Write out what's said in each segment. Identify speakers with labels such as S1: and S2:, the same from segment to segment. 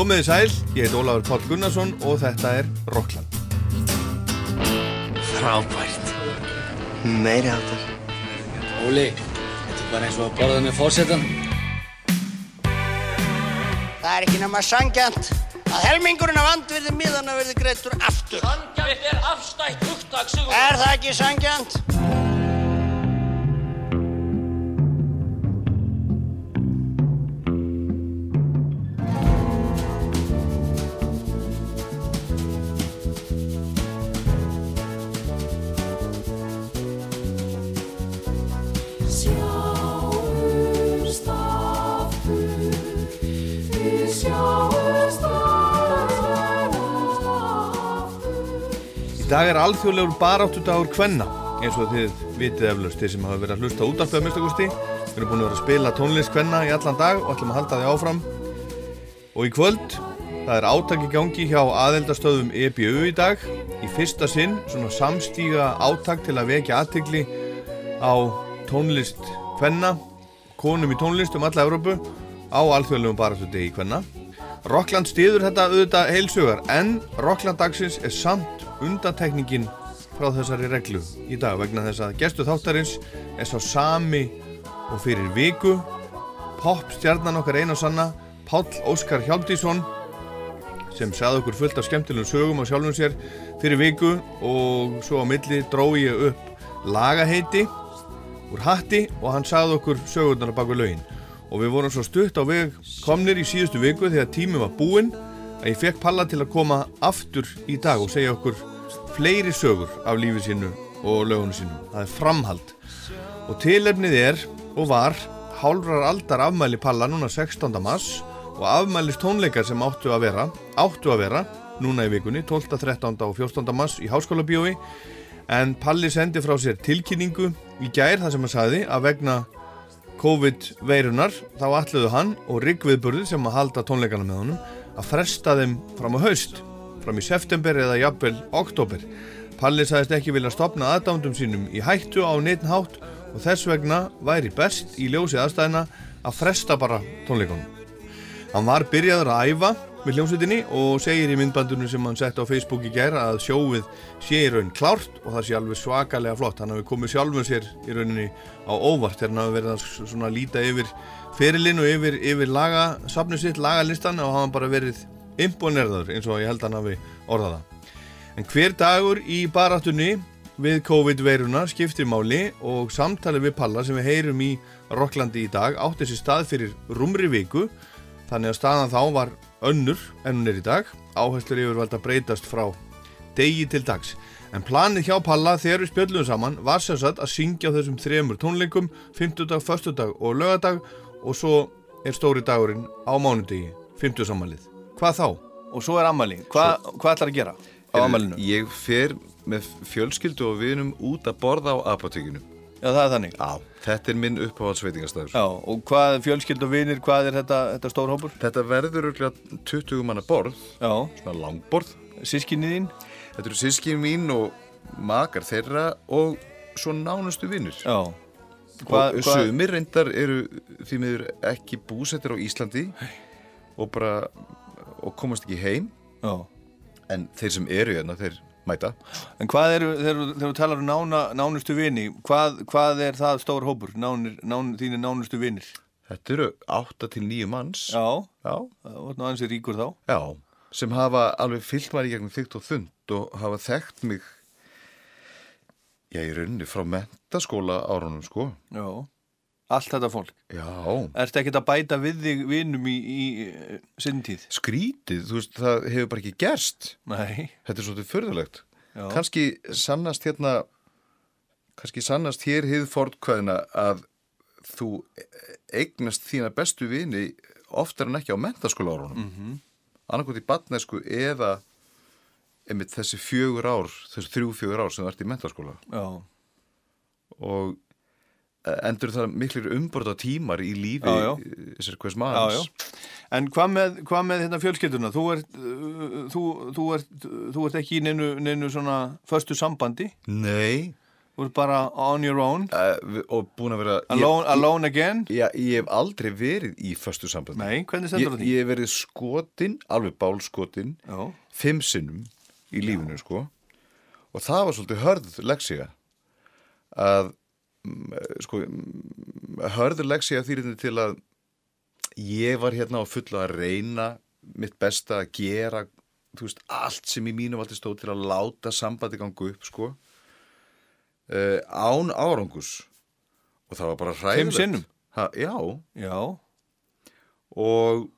S1: Komið í sæl, ég heit Ólafur Páll Gunnarsson og þetta er Rockland.
S2: Frábært. Meiri áttar.
S3: Óli, þetta er bara eins og að borða með fórsetan.
S4: Það er ekki nema sangjant að helmingurinn af andvirði miðana verði greittur aftur.
S5: Sangjant er afstætt hugtak, Sigur.
S4: Er það ekki sangjant?
S1: Dag er alþjóðlegur baráttudagur Kvenna, eins og þið vitið eflaust, þið sem hafa verið að hlusta útarpið að mistakosti. Við erum búin að vera að spila tónlist Kvenna í allan dag og ætlum að halda því áfram. Og í kvöld, það er átak í gangi hjá aðeldastöðum EBU í dag. Í fyrsta sinn, svona samstíga átak til að vekja aðtegli á tónlist Kvenna, konum í tónlist um alla Európu á alþjóðlegum baráttudagi Kvenna. Rockland stiður þetta auðvitað heilsugar en Rockland dagsins er samt undantekningin frá þessari reglu í dag vegna þess að gestu þáttarins er sá sami og fyrir viku popstjarnan okkar einn og sanna Páll Óskar Hjálmdísson sem sagði okkur fullt af skemmtilegum sögum á sjálfum sér fyrir viku og svo á milli dró ég upp lagaheiti úr hatti og hann sagði okkur sögurnar baku lögin. Og við vorum svo stutt á veg komnir í síðustu viku þegar tími var búinn að ég fekk Palla til að koma aftur í dag og segja okkur fleiri sögur af lífi sínu og lögunum sínu. Það er framhald og tilefnið er og var hálfrar aldar afmæli Palla núna 16. mars og afmælis tónleikar sem áttu að vera áttu að vera núna í vikunni 12., 13. og 14. mars í Háskóla bíói en Palli sendi frá sér tilkynningu í gær þar sem hann sagði að vegna COVID-veirunar þá ætluðu hann og Riggviðburði sem að halda tónleikana með honum að fresta þeim fram á haust fram í september eða jafnvel oktober. Palli sagðist ekki vilja stopna aðdándum sínum í hættu á neittnhátt og þess vegna væri best í ljósi aðstæðina að fresta bara tónleikunum. Hann var byrjaður að æfa við hljómsveitinni og segir í myndbandunum sem hann sett á Facebook í gæra að sjóið sé í raun klárt og það sé alveg svakalega flott. Hann hafi komið sjálfum sér í rauninni á óvart þegar hann hafi verið að líta yfir ferilinn og yfir, yfir lagasafnu sitt, lagalistan og hafa bara verið imponerður eins og ég held að hann hafi orðaða. En hver dagur í baráttunni við COVID-veiruna skiptir máli og samtalið við Palla sem við heyrum í Rocklandi í dag átti þessi stað fyrir rúmri viku þannig að staðan þá var önnur en hún er í dag áherslur yfirvalda breytast frá degi til dags en planið hjá Palla þegar við spjöllum saman var sem sagt að syngja á þessum þremur tónleikum 50 dag, 1. dag og lögadag og svo er stóri dagurinn á mánudegi 50 samanlið hvað þá? Og svo er ammali Hva, hvað ætlar að gera á ammalinu?
S6: Ég fer með fjölskyldu og vinum út að borða á apotekinu.
S1: Já það er þannig
S6: Já, þetta er minn uppáhaldsveitingastæður.
S1: Já, og hvað fjölskyld og vinir, hvað er þetta, þetta stór hópur?
S6: Þetta verður örgulega 20 manna borð,
S1: Já,
S6: svona langborð.
S1: sískinni þín?
S6: Þetta eru sískin mín og makar þeirra og svo nánustu vinnir.
S1: Já
S6: og sumir reyndar eru því miður ekki búsettir á Íslandi og bara og komast ekki heim
S1: Já
S6: en þeir sem eru hérna, þeir mæta.
S1: En hvað eru, þegar þú- talar um nána, nánustu vini, hvað, hvað er það stór hópur, nánir, nán, þínir nánustu vinir?
S6: Þetta eru 8 til 9 manns.
S1: Já,
S6: Já.
S1: það var nú aðeins ríkur þá.
S6: Já, sem hafa alveg fyllt í gegnum þygt og þund og hafa þekkt mig já, í rauninni frá mentaskóla árunum, sko.
S1: Já, allt þetta fólk.
S6: Já.
S1: Ertu ekkert að bæta við þig vinum í, í sinni tíð?
S6: Skrítið, þú veist, það hefur bara ekki gerst.
S1: Nei.
S6: Þetta er svolítið förðulegt.
S1: Já.
S6: Kanski sannast hérna, kannski sannast hér hið fordkvæðina að þú eignast þína bestu vini oftar en ekki á mentaskóla árunum. Mm
S1: Mhm.
S6: -hmm. Annarkot í batnesku eða einmitt þessi fjögur ár, þessi þrjú fjögur ár sem þú ert í mentaskóla.
S1: Já,
S6: og endur það miklir umborða tímar í lífi
S1: Já, já.
S6: þessar hvers
S1: já, já. En hvað með, hvað með hérna fjölskylduna? Þú ert, uh, þú, þú ert, þú ert ekki í neinu, neinu svona föstu sambandi?
S6: Nei,
S1: Þú ert bara on your own
S6: uh, og búin að vera
S1: Alone,
S6: ég,
S1: alone again
S6: ég, ég, hef aldrei verið í föstu sambandi
S1: Nei, hvernig
S6: ég,
S1: stendur það því?
S6: ég hef verið skotin, alveg bálskotin
S1: Já,
S6: fimm sinnum í lífinu sko og það var svolítið hörð leksíga að sko mm, hörð leksíga þýrinu til að ég var hérna á fullu að reyna mitt besta að gera veist, allt sem í mínu valdi stóð til að láta sambandi gangu upp sko. Uh, án árangus og það var bara hræðilegt.
S1: sinnum?
S6: ha, Já,
S1: já,
S6: og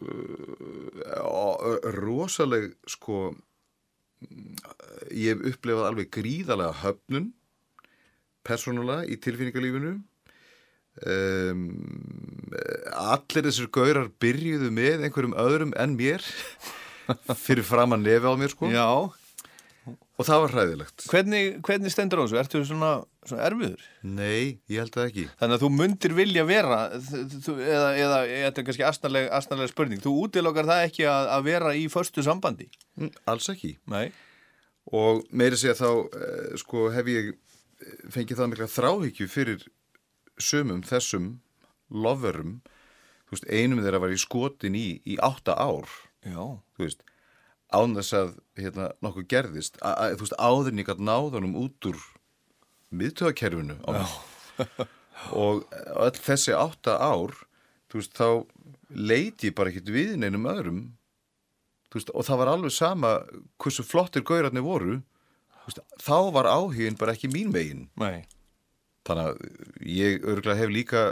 S6: uh, rosaleg sko mm, ég hef upplefað alveg gríðalega höfnun persónulega í tilfinningalífinu. Um, allir þessir gaurar byrjuðu með einhverjum öðrum en mér. Fyrir fram að nefi á mér sko.
S1: Já.
S6: Og það var hræðilegt.
S1: Hvernig, hvernig stendur á þessu? Ertu svona, svona erfiður?
S6: Nei, ég held það ekki.
S1: Þannig að þú mundir vilja vera þú, eða, eða, þetta er kannski astnarleg spurning. Þú útilokkar það ekki að, að vera í förstu sambandi?
S6: Mm, Alls ekki.
S1: Nei,
S6: og meiri segja þá eh, sko hef ég fengið það mikla þráhyggju fyrir sumum þessum loverum. Þú veist, einum þeirra var í skotin í í átta ár,
S1: já,
S6: þú veist án þess að hérna, nokkuð gerðist. A, a, þú veist, áður en ég gætt náðanum út úr miðtöðakerfinu og öll þessi átta ár þú veist, þá leiti ég bara ekkit við neinum öðrum. Veist, og það var alveg sama hversu flottir gaurarnir voru þá var áhugin bara ekki mín megin.
S1: Nei.
S6: Þannig að ég örgulega hef líka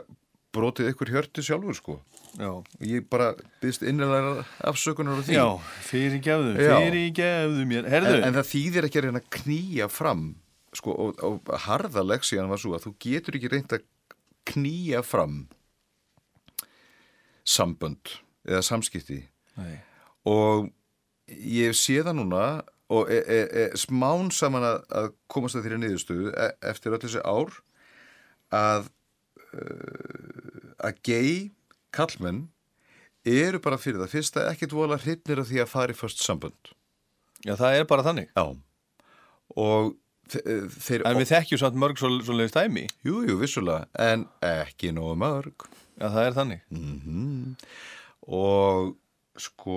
S6: brotið ykkur hjörtu sjálfur sko.
S1: Já,
S6: ég bara byggst innlega afsökunar á því.
S1: Já fyrir gefðu,
S6: Já.
S1: fyrir gefðu mér. Herðu,
S6: en, en það þýðir ekki að reyna að knýja fram sko, og, og harða leksíðan var svo að þú getur ekki reynd að knýja fram sambönd eða samskipti.
S1: Nei,
S6: og ég sé það núna og er, er, er smán saman að, að komast að þeirra niðurstöðu e, eftir öll þessi ár að uh, að gei kallmenn eru bara fyrir það fyrsta ekkit vola hrypnir af því að fara í först sambönd.
S1: Já það er bara þannig.
S6: Já. Og þe- þeir
S1: En við þekkjum samt mörg svo, svo leiðist dæmi.
S6: Jú, jú, vissulega, en ekki nógu mörg.
S1: Já, það er þannig.
S6: Mhm. og sko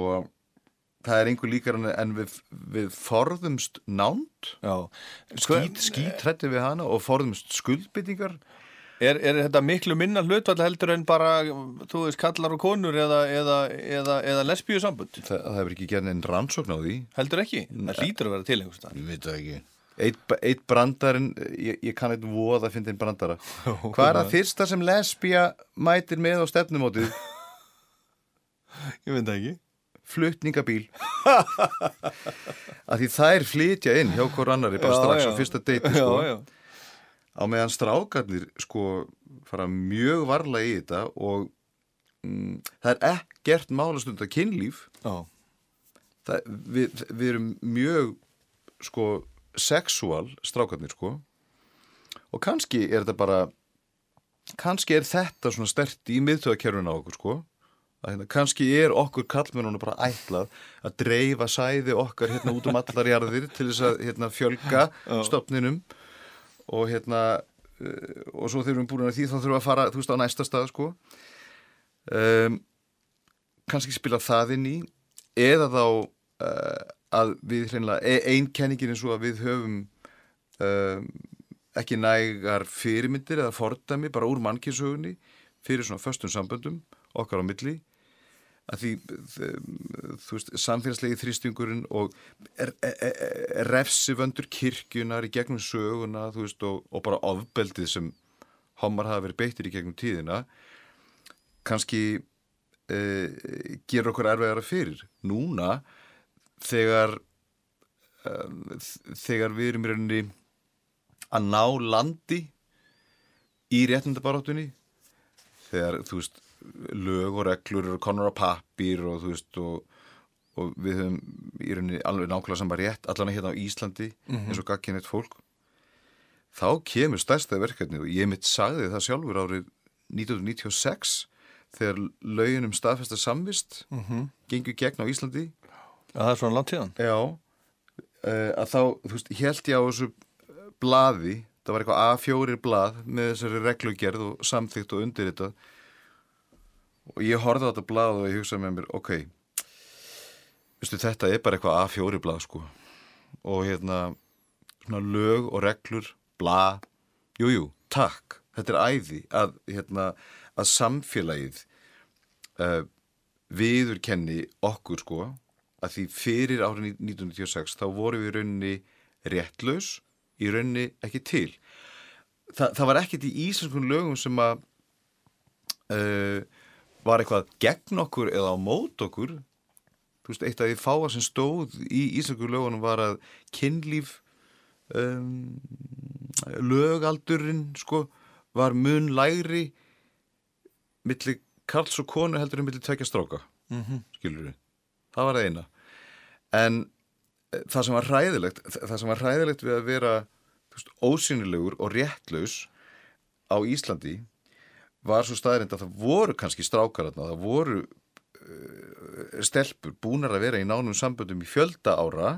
S6: það er einhver líkar en- en við, við forðumst nánd
S1: Já,
S6: skít, skít hrætti við hana og forðumst skuldbyttingar
S1: Er, er þetta miklu minna hlutvall heldur en bara, þú veist, kallar og konur eða, eða, eða, eða lesbíu sambund?
S6: það, það hefur ekki gerð einn rannsókn á því
S1: Heldur ekki? Það hlýtur að vera til einhvers stað.
S6: ég veit það ekki Eitt, eitt brandarinn, ég, ég kann eitt voða að finna einn brandara Hvað er það fyrsta sem lesbía mætir með á stefnumótið?
S1: Ég veit það ekki.
S6: Flutningabíl að því þær flytja inn hjá hver annari bara
S1: Já,
S6: strax
S1: já.
S6: á fyrsta deiti sko.
S1: Já, já.
S6: á meðan strákarnir sko fara mjög varlega í þetta og mm, það er ekkert málastund að kynlíf
S1: Já,
S6: það, við, við erum mjög sko sexual strákarnir sko og kannski er þetta bara kannski er þetta svona stert í miðtöðakerfinu á okkur sko hérna, kannski er okkur kallmennunum bara ætlað að dreifa sæði okkar hérna út um allar jarðir til þess að hérna, fjölga stopninum og hérna uh, og svo þegar við erum búin að því þá þurfum við að fara þú veist á næsta stað sko. Um, kannski spila það inn í eða þá uh, að við hreinlega, e- ein kenningin er svo að við höfum um, ekki nægar fyrirmyndir eða fordæmi bara úr mannkynnsögunni fyrir svona föstum samböndum okkar á milli að því veist, samfélagslegi þrýstingurinn og refsivöndur kirkjunar í gegnum söguna veist, og, og bara ofbeldið sem homar hafa verið beittir í gegnum tíðina kannski uh, gerur okkur erfiðara fyrir. Núna þegar um, þegar við erum í rauninni að ná landi í réttindabaráttunni þegar þú veist lög og reglur eru konar á pappir og þú veist og, og við höfum í rauninni alveg nákvæmlega saman rétt allan hérna á Íslandi eins og gagginett fólk þá kemur stærsta verkefni og ég mitt sagði það sjálfur árið 1996 þegar lögin um staðfesta samvist mm -hmm. gengur gegn á Íslandi
S1: Já, það er svona langt síðan.
S6: Já, uh, að þá, þú veist, held ég á þessu blaði það var eitthvað A4 blað með þessari reglugerð og samþýtt og undirritað og ég horfði á þetta blað og ég hugsaði með mér ok, veistu þetta er bara eitthvað A4 blað sko. Og hérna svona lög og reglur, blað jújú, jú, takk, þetta er æði að, hérna, að samfélagið uh, viðurkenni okkur sko að því fyrir árið 1996 þá vorum við í rauninni réttlaus í rauninni ekki til. Þa, það var ekkert í íslenskun lögum sem að uh, var eitthvað gegn okkur eða á mót okkur? Þú veist, eitt af því fáa sem stóð í íslenskun lögunum var að kynlíf um, lögaldurinn sko var mun lægri milli Karls og konu heldur en milli tvekja stráka. Mm -hmm. skilur við, það var eina. En eh, það sem var hræðilegt það sem var hræðilegt við að vera þú veist, ósynilegur og réttlaus á Íslandi var svo staðrind að það voru kannski strákar þarna, það voru uh, stelpur búnar að vera í nánum samböndum í fjölda ára.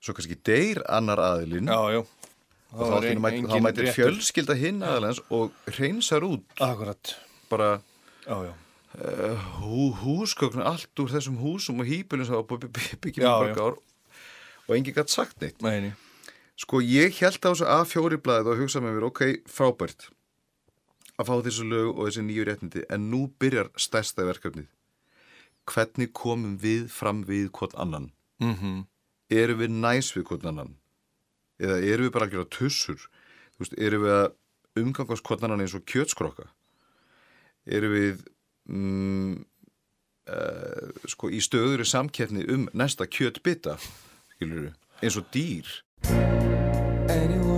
S6: Svo kannski deyr annar aðilinn. Og þá, ein, mæt, mætir fjölskylda hinn aðeins og reynsar út.
S1: Akkurat.
S6: Bara
S1: Já, já.
S6: uh, hú, húsgögn allt úr þessum húsum og hýpilum sem byggjum mörg ár. Og enginn gætt sagt neitt.
S1: Meini
S6: sko ég held á þessu A4 blaðið og hugsaði með mér, ok, frábært að fá þessu lög og þessu nýju réttindi. En nú byrjar stærsta verkefnið. Hvernig komum við fram við hvort annan?
S1: Mm -hmm.
S6: erum við næs við hvort annan? Eða erum við bara að gera tussur? Þú veist, erum við að umgangast hvort annan eins og kjötskrokka erum við mm, uh, sko í stöður samkeppni um næsta kjötbita? Skilur við, eins og dýr.
S7: Anyone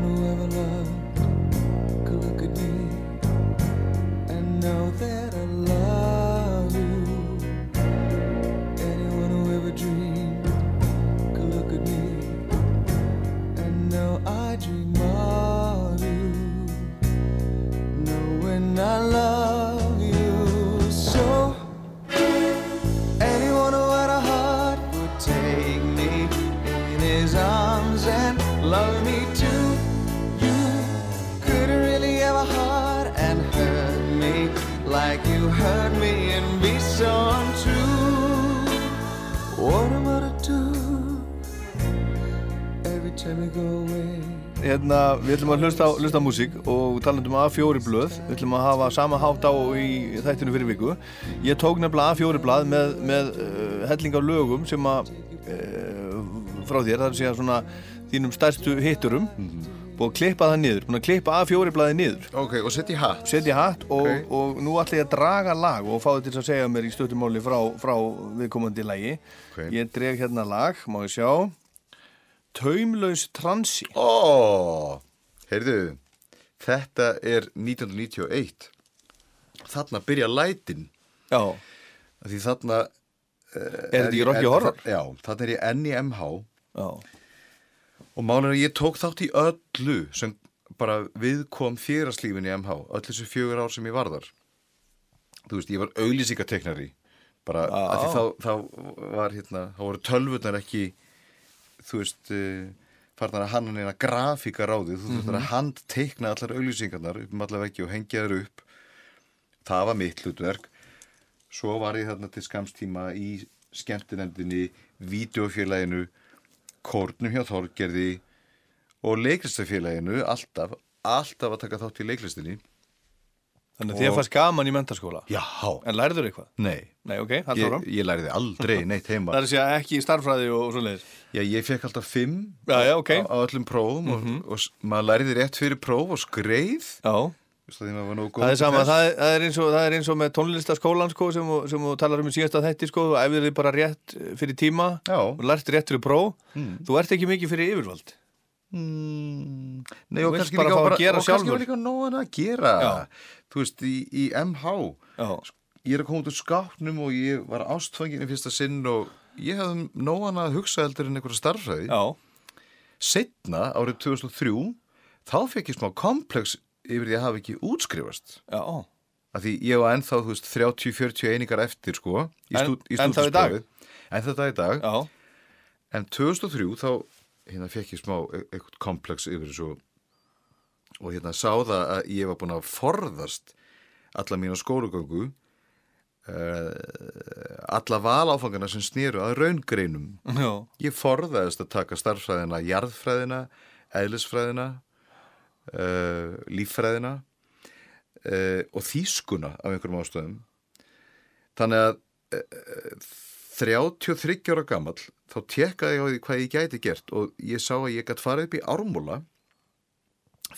S1: Hérna, við ætlum að hlusta hlusta á músík og talandum A4 blöð. Við ætlum að hafa sama hátt á í þættinu fyrir viku. Ég tók nefnilega A4 blað með, með uh, helling af lögum sem að uh, frá þér, það er að segja svona þínum stærstu hitturum. Búið að klippa það niður, búin að klippa A4 blaði niður.
S6: Ok, og setja í hatt.
S1: Setja hatt og,
S6: Ok.
S1: og nú ætla ég að draga lag og fá þetta til að segja mér í stöttumáli frá, frá viðkomandi lagi.
S6: Ok.
S1: Ég dreg hérna lag, má ég sjá Taumlaus transi
S6: Ó, heyrðu, þetta er 1991. Þarna byrja lætin.
S1: Já,
S6: Því þarna...
S1: er þetta ekki Rocky Horror?
S6: Já, þarna er ég enn í MH
S1: Já,
S6: og málur að ég tók þátt í öllu sem bara viðkom fjöraslífin í MH, öll þessu fjögur ár sem ég var þar. Þú veist, ég var auglýsingateknari. Bara að því þá, þá var hérna, þá voru tölvurnar ekki, þú veist, uh, farnar að hanna neina grafíka ráði. Þú þurftur að handteikna allar auglýsingarnar upp um allar veggi og hengja þær upp. Það var mitt hlutverk. Svo var ég þarna til skamstíma í skemmtinendinni, vídeofélaginu, kórnum hjá Þorgerði og leiklistafélaginu alltaf, alltaf að taka þátt í leiklistinni.
S1: Þannig að þið fannst gaman í mentaskóla
S6: Já.
S1: En lærður eitthvað?
S6: Nei,
S1: Nei, ok, haldur
S6: ég,
S1: fram
S6: ég læriði aldrei neitt heima.
S1: Það er að segja ekki í starffræði og, og svoleiðis
S6: Já, ég fekk alltaf fimm
S1: Já, já, ok Mhm.
S6: á, á öllum prófum og, og s- maður læriði rétt fyrir próf og skreið.
S1: Já, það er sama, það er, það er, eins og, það er eins og með tónlistaskólan sko, sem, sem þú talar um í síðasta þætti sko, þú æfðir þig bara rétt fyrir tíma
S6: Já.
S1: og lært rétt fyrir próf Þú ert ekki mikið fyrir yfirvald
S6: Mm, nei, og kannski líka, bara, og kannski líka nóg að gera.
S1: Já.
S6: Þú veist, í, í MH,
S1: Já,
S6: ég er að koma út úr skápnum og ég var ástfangin í fyrsta sinn og ég hefði nóg að hugsa heldur en einhverja starfræði. Setna, árið 2003, þá fekk ég smá komplex yfir því að hafa ekki útskrifast.
S1: já
S6: Af því ég var ennþá, þú veist, 30-40 einingar eftir, sko, í,
S1: En-
S6: stú, í
S1: en.
S6: En þetta í dag.
S1: Já,
S6: En 2003 þá hérna fekk ég smá e- eitthvað komplex yfir þessu og hérna sá það að ég var búin að forðast alla mína skólagöngu uh, alla valáfangana sem snýru að raungreinum.
S1: Já,
S6: ég forðaðist að taka starffræðina jarðfræðina, eðlisfræðina uh, líffræðina uh, og þýskuna af einhverjum ástöðum þannig að uh, 33 ára gamall þá tekkaði ég á því hvað ég gæti gert og ég sá að ég gæti farið upp í ármúla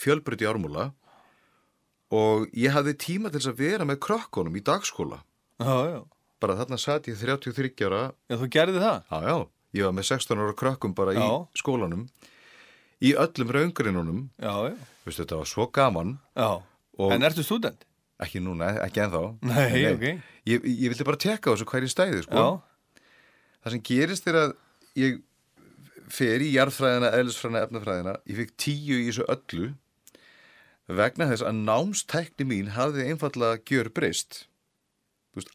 S6: fjölbreyt í ármúla og ég hafði tíma til þess að vera með krökkunum í dagskóla
S1: já, já.
S6: bara þarna satt ég 33 ára
S1: Já, þú gerði það?
S6: Já, já, ég var með 16 ára krökkum bara í
S1: Já.
S6: skólanum í öllum raungrinunum
S1: Já, já.
S6: veistu, þetta var svo gaman
S1: Já. En ertu student?
S6: ekki núna, ekki ennþá
S1: Nei, ok.
S6: ég, ég vildi bara tekka á þessu hverju stæði sko.
S1: Já.
S6: það sem gerist er að ég fer í jarðfræðina, eðlisfræðina, efnafræðina ég fikk tíu í þessu öllu vegna þess að námstækni mín hafði einfallega gjör breyst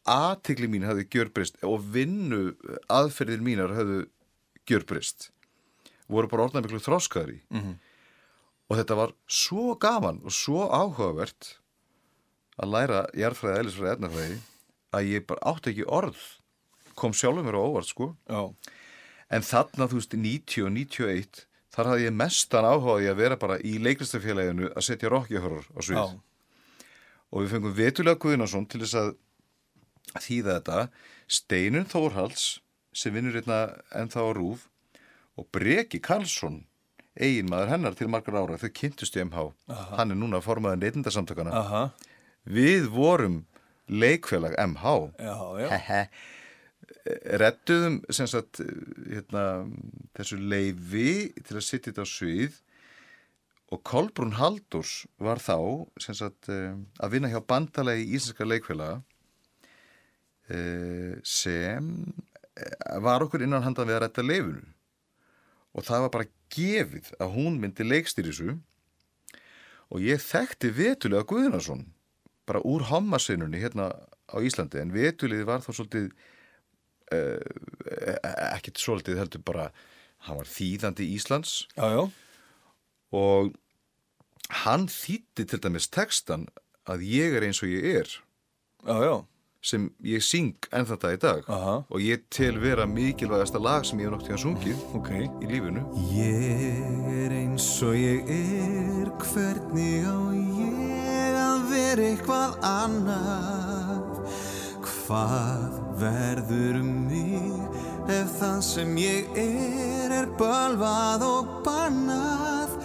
S6: aðtikli mín hafði gjör breyst og vinnu aðferðir mínar hafði gjör breyst voru bara orðnað miklu þroskaðri.
S1: Mhm.
S6: og þetta var svo gaman og svo áhugavert að læra jarðfræði, eðlisfræði, efnafræði að ég bara átti ekki orð. Kom sjálfur mér á óvart sko.
S1: Já.
S6: En þarna þú veist 90 og 91 þar hafði ég mestan áhugaði að vera bara í leikristafélaginu að setja rockihorror á svið
S1: Já.
S6: og við fengum Vetulega Guðnason til þess að þýða þetta Steinun Þórhals sem vinnur hérna ennþá á Rúf og Breki Karlsson eiginmaður hennar til margar ára þau kynntust í MH hann er núna formaður neytindasamtökana
S1: Aha.
S6: við vorum leikfélag MH
S1: Já, já.
S6: Rettuðum sagt hérna, þessu leifi til að sitja þetta á svið og Kolbrún Haldurs var þá sagt eh, að vinna hjá bandalegi íslenska leikfélaga eh, sem eh, var okkur innan handan við að retta leifinu og það var bara gefið að hún myndi leikstýrisu og ég þekkti vetulega Guðnason bara úr hommasinunni hérna á Íslandi en vetulegði var þá svolítið ekkert svolítið heldur bara hann var þýðandi Íslands
S1: Já, já.
S6: og hann þýtti til dæmis textan að ég er eins og ég er
S1: Já, já.
S6: sem ég syng enn þetta í dag
S1: Aha.
S6: og ég tel vera mikilvægasta lag sem ég hef nokt í hann sungið
S1: Ok.
S6: í lífinu
S7: Ég er eins og ég er, hvernig á ég að vera eitthvað annað? Hvað verður um mig ef það sem ég er er bölvað og bannað?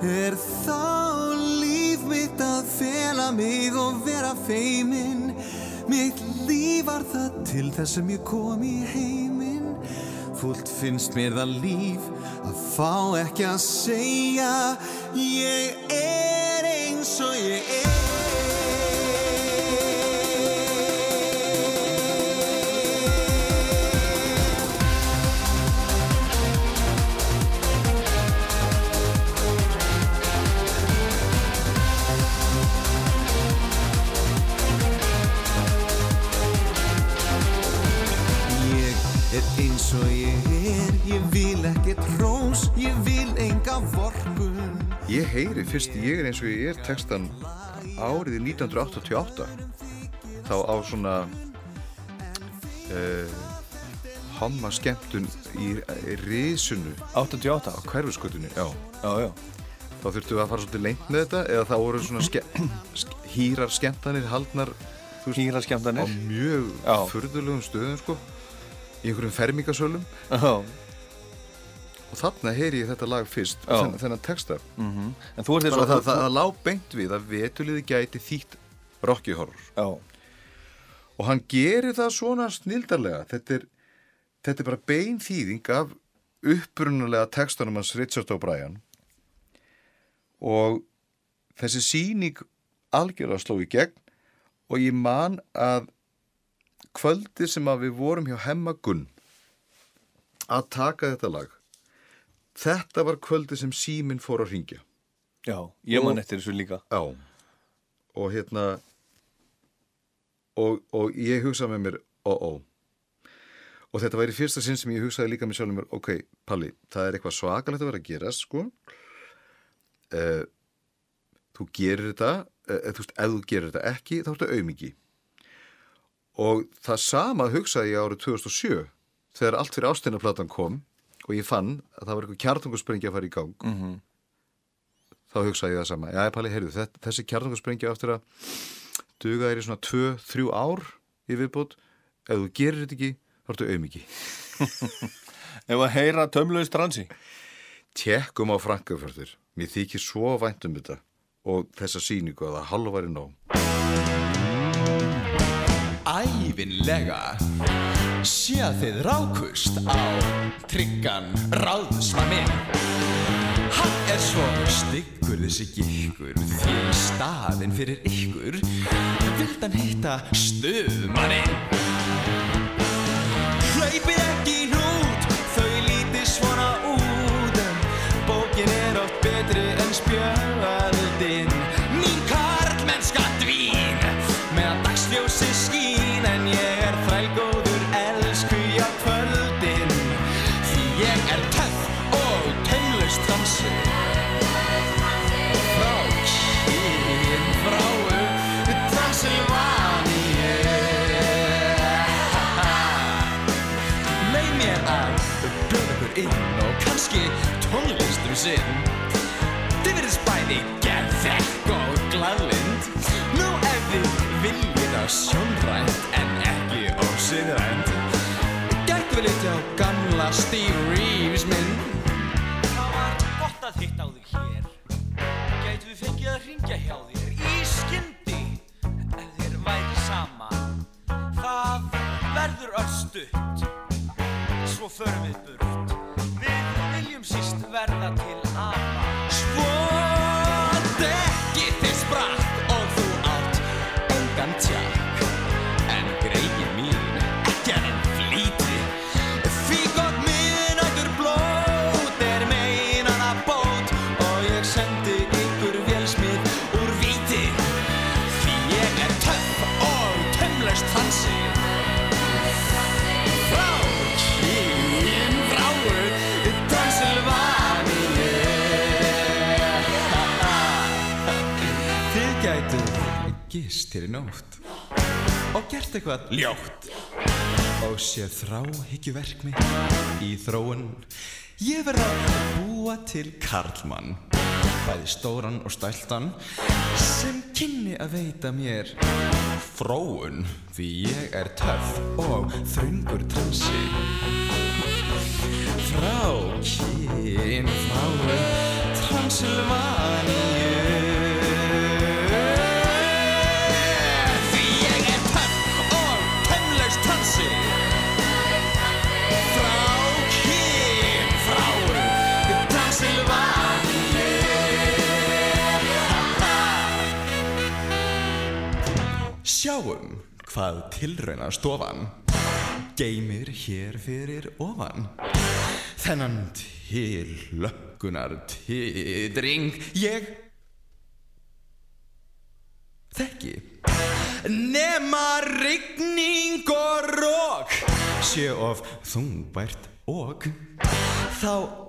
S7: Er þá líf mitt að fela mig og vera feimin? Mitt líf var það til þess sem ég kom í heiminn Fúlt finnst mér það líf að fá ekki að segja Ég er eins og ég er eins og ég er, ég vil ekkert rós, ég vil enga vorkun
S6: Ég heyri fyrst ég er eins og ég er textan árið 1988 þá á svona uh, homma skemmtun í, í risunu
S1: 88.
S6: á hverfiskötunni já.
S1: Já, já.
S6: þá þurftum við að fara svolítið lengt með þetta eða þá voru svona ske, sk, hýrar skemmtanir haldnar þú veist,
S1: Hýra
S6: á
S1: skemmtanir.
S6: mjög
S1: Já.
S6: furðulegum stöðum sko í einhverjum fermingasölum
S1: Já.
S6: og þarna heyri ég þetta lag fyrst
S1: Já.
S6: þennan, þennan texta
S1: Mm En þú ert
S6: Bara
S1: og...
S6: það, það, það lá beint við að vetuliði gæti þýtt Rocky Horror
S1: Já.
S6: og hann gerir það svona snildarlega þetta er, þetta er bara bein þýðing af upprunalega textanum hans Richard O'Brien og þessi síning algjörlega sló í gegn og ég man að kvöldi sem að við vorum hjá Hemma Gunn að taka þetta lag. Þetta var kvöldi sem síminn fór að ringja
S1: Já. Ég man eftir þessu líka.
S6: Já. Og hérna og, og ég hugsaði með mér ó ó. Og þetta væri fyrsta sinn sem ég hugsaði líka með sjálfum mér ok, Palli, það er eitthvað svakalegt að vera að gera sko. Uh, þú gerir þetta eða þú veist, ef þú gerir þetta ekki þá ertu aumingi og það sama hugsaði ég árið 2007 þegar allt fyrir ástæðnaplatan kom og ég fann að það var eitthvað kjartungusprengja að fara í gang. -hmm. þá hugsaði ég það sama. Já, Palli, heyrðu, þetta- þessi kjartungusprengja aftur að duga þér í svona 2-3 ár í viðbútt ef þú gerir þetta ekki, þá ertu aumingi
S1: Ef að heyra tömlaust transi
S6: Tjekkum á Frankafjörður mér þykir svo vænt um þetta og þessa sýningu að það halvari nóg
S7: Ævinlega. Sé þið rákust á tryggan ráðsmannin Hann er svo styggur þessi gikkur því staðinn fyrir ykkur. Vild hann hitta sinn Þið verðist bæði geðvekk og glaðlind Nú ef þið viljið á sjónrænt en ekki ósiðrænt Gætu við litið á gamla Steve Reeves minn
S5: Það var gott að hitta á þig hér. Gætu við fengið að ringja hjá þér í skyndi ef þér væri sama. Það verður öll stutt. Svo förum við burt.
S7: Gist hér í nótt. Og gert eitthvað ljótt. Og séð þráhyggjuverk mitt í þróun. Ég verð að búa til karlmann bæði stóran og stæltan sem kynni að veita mér fróun því ég er töff og þröngur transi frá kyn frá Transilvaníu Sjáum hvað tilrauna stofan. Geymir hér fyrir ofan. Þennan til löggunar titring ég þekki. Nema rigning og rók sé of þungbært og þá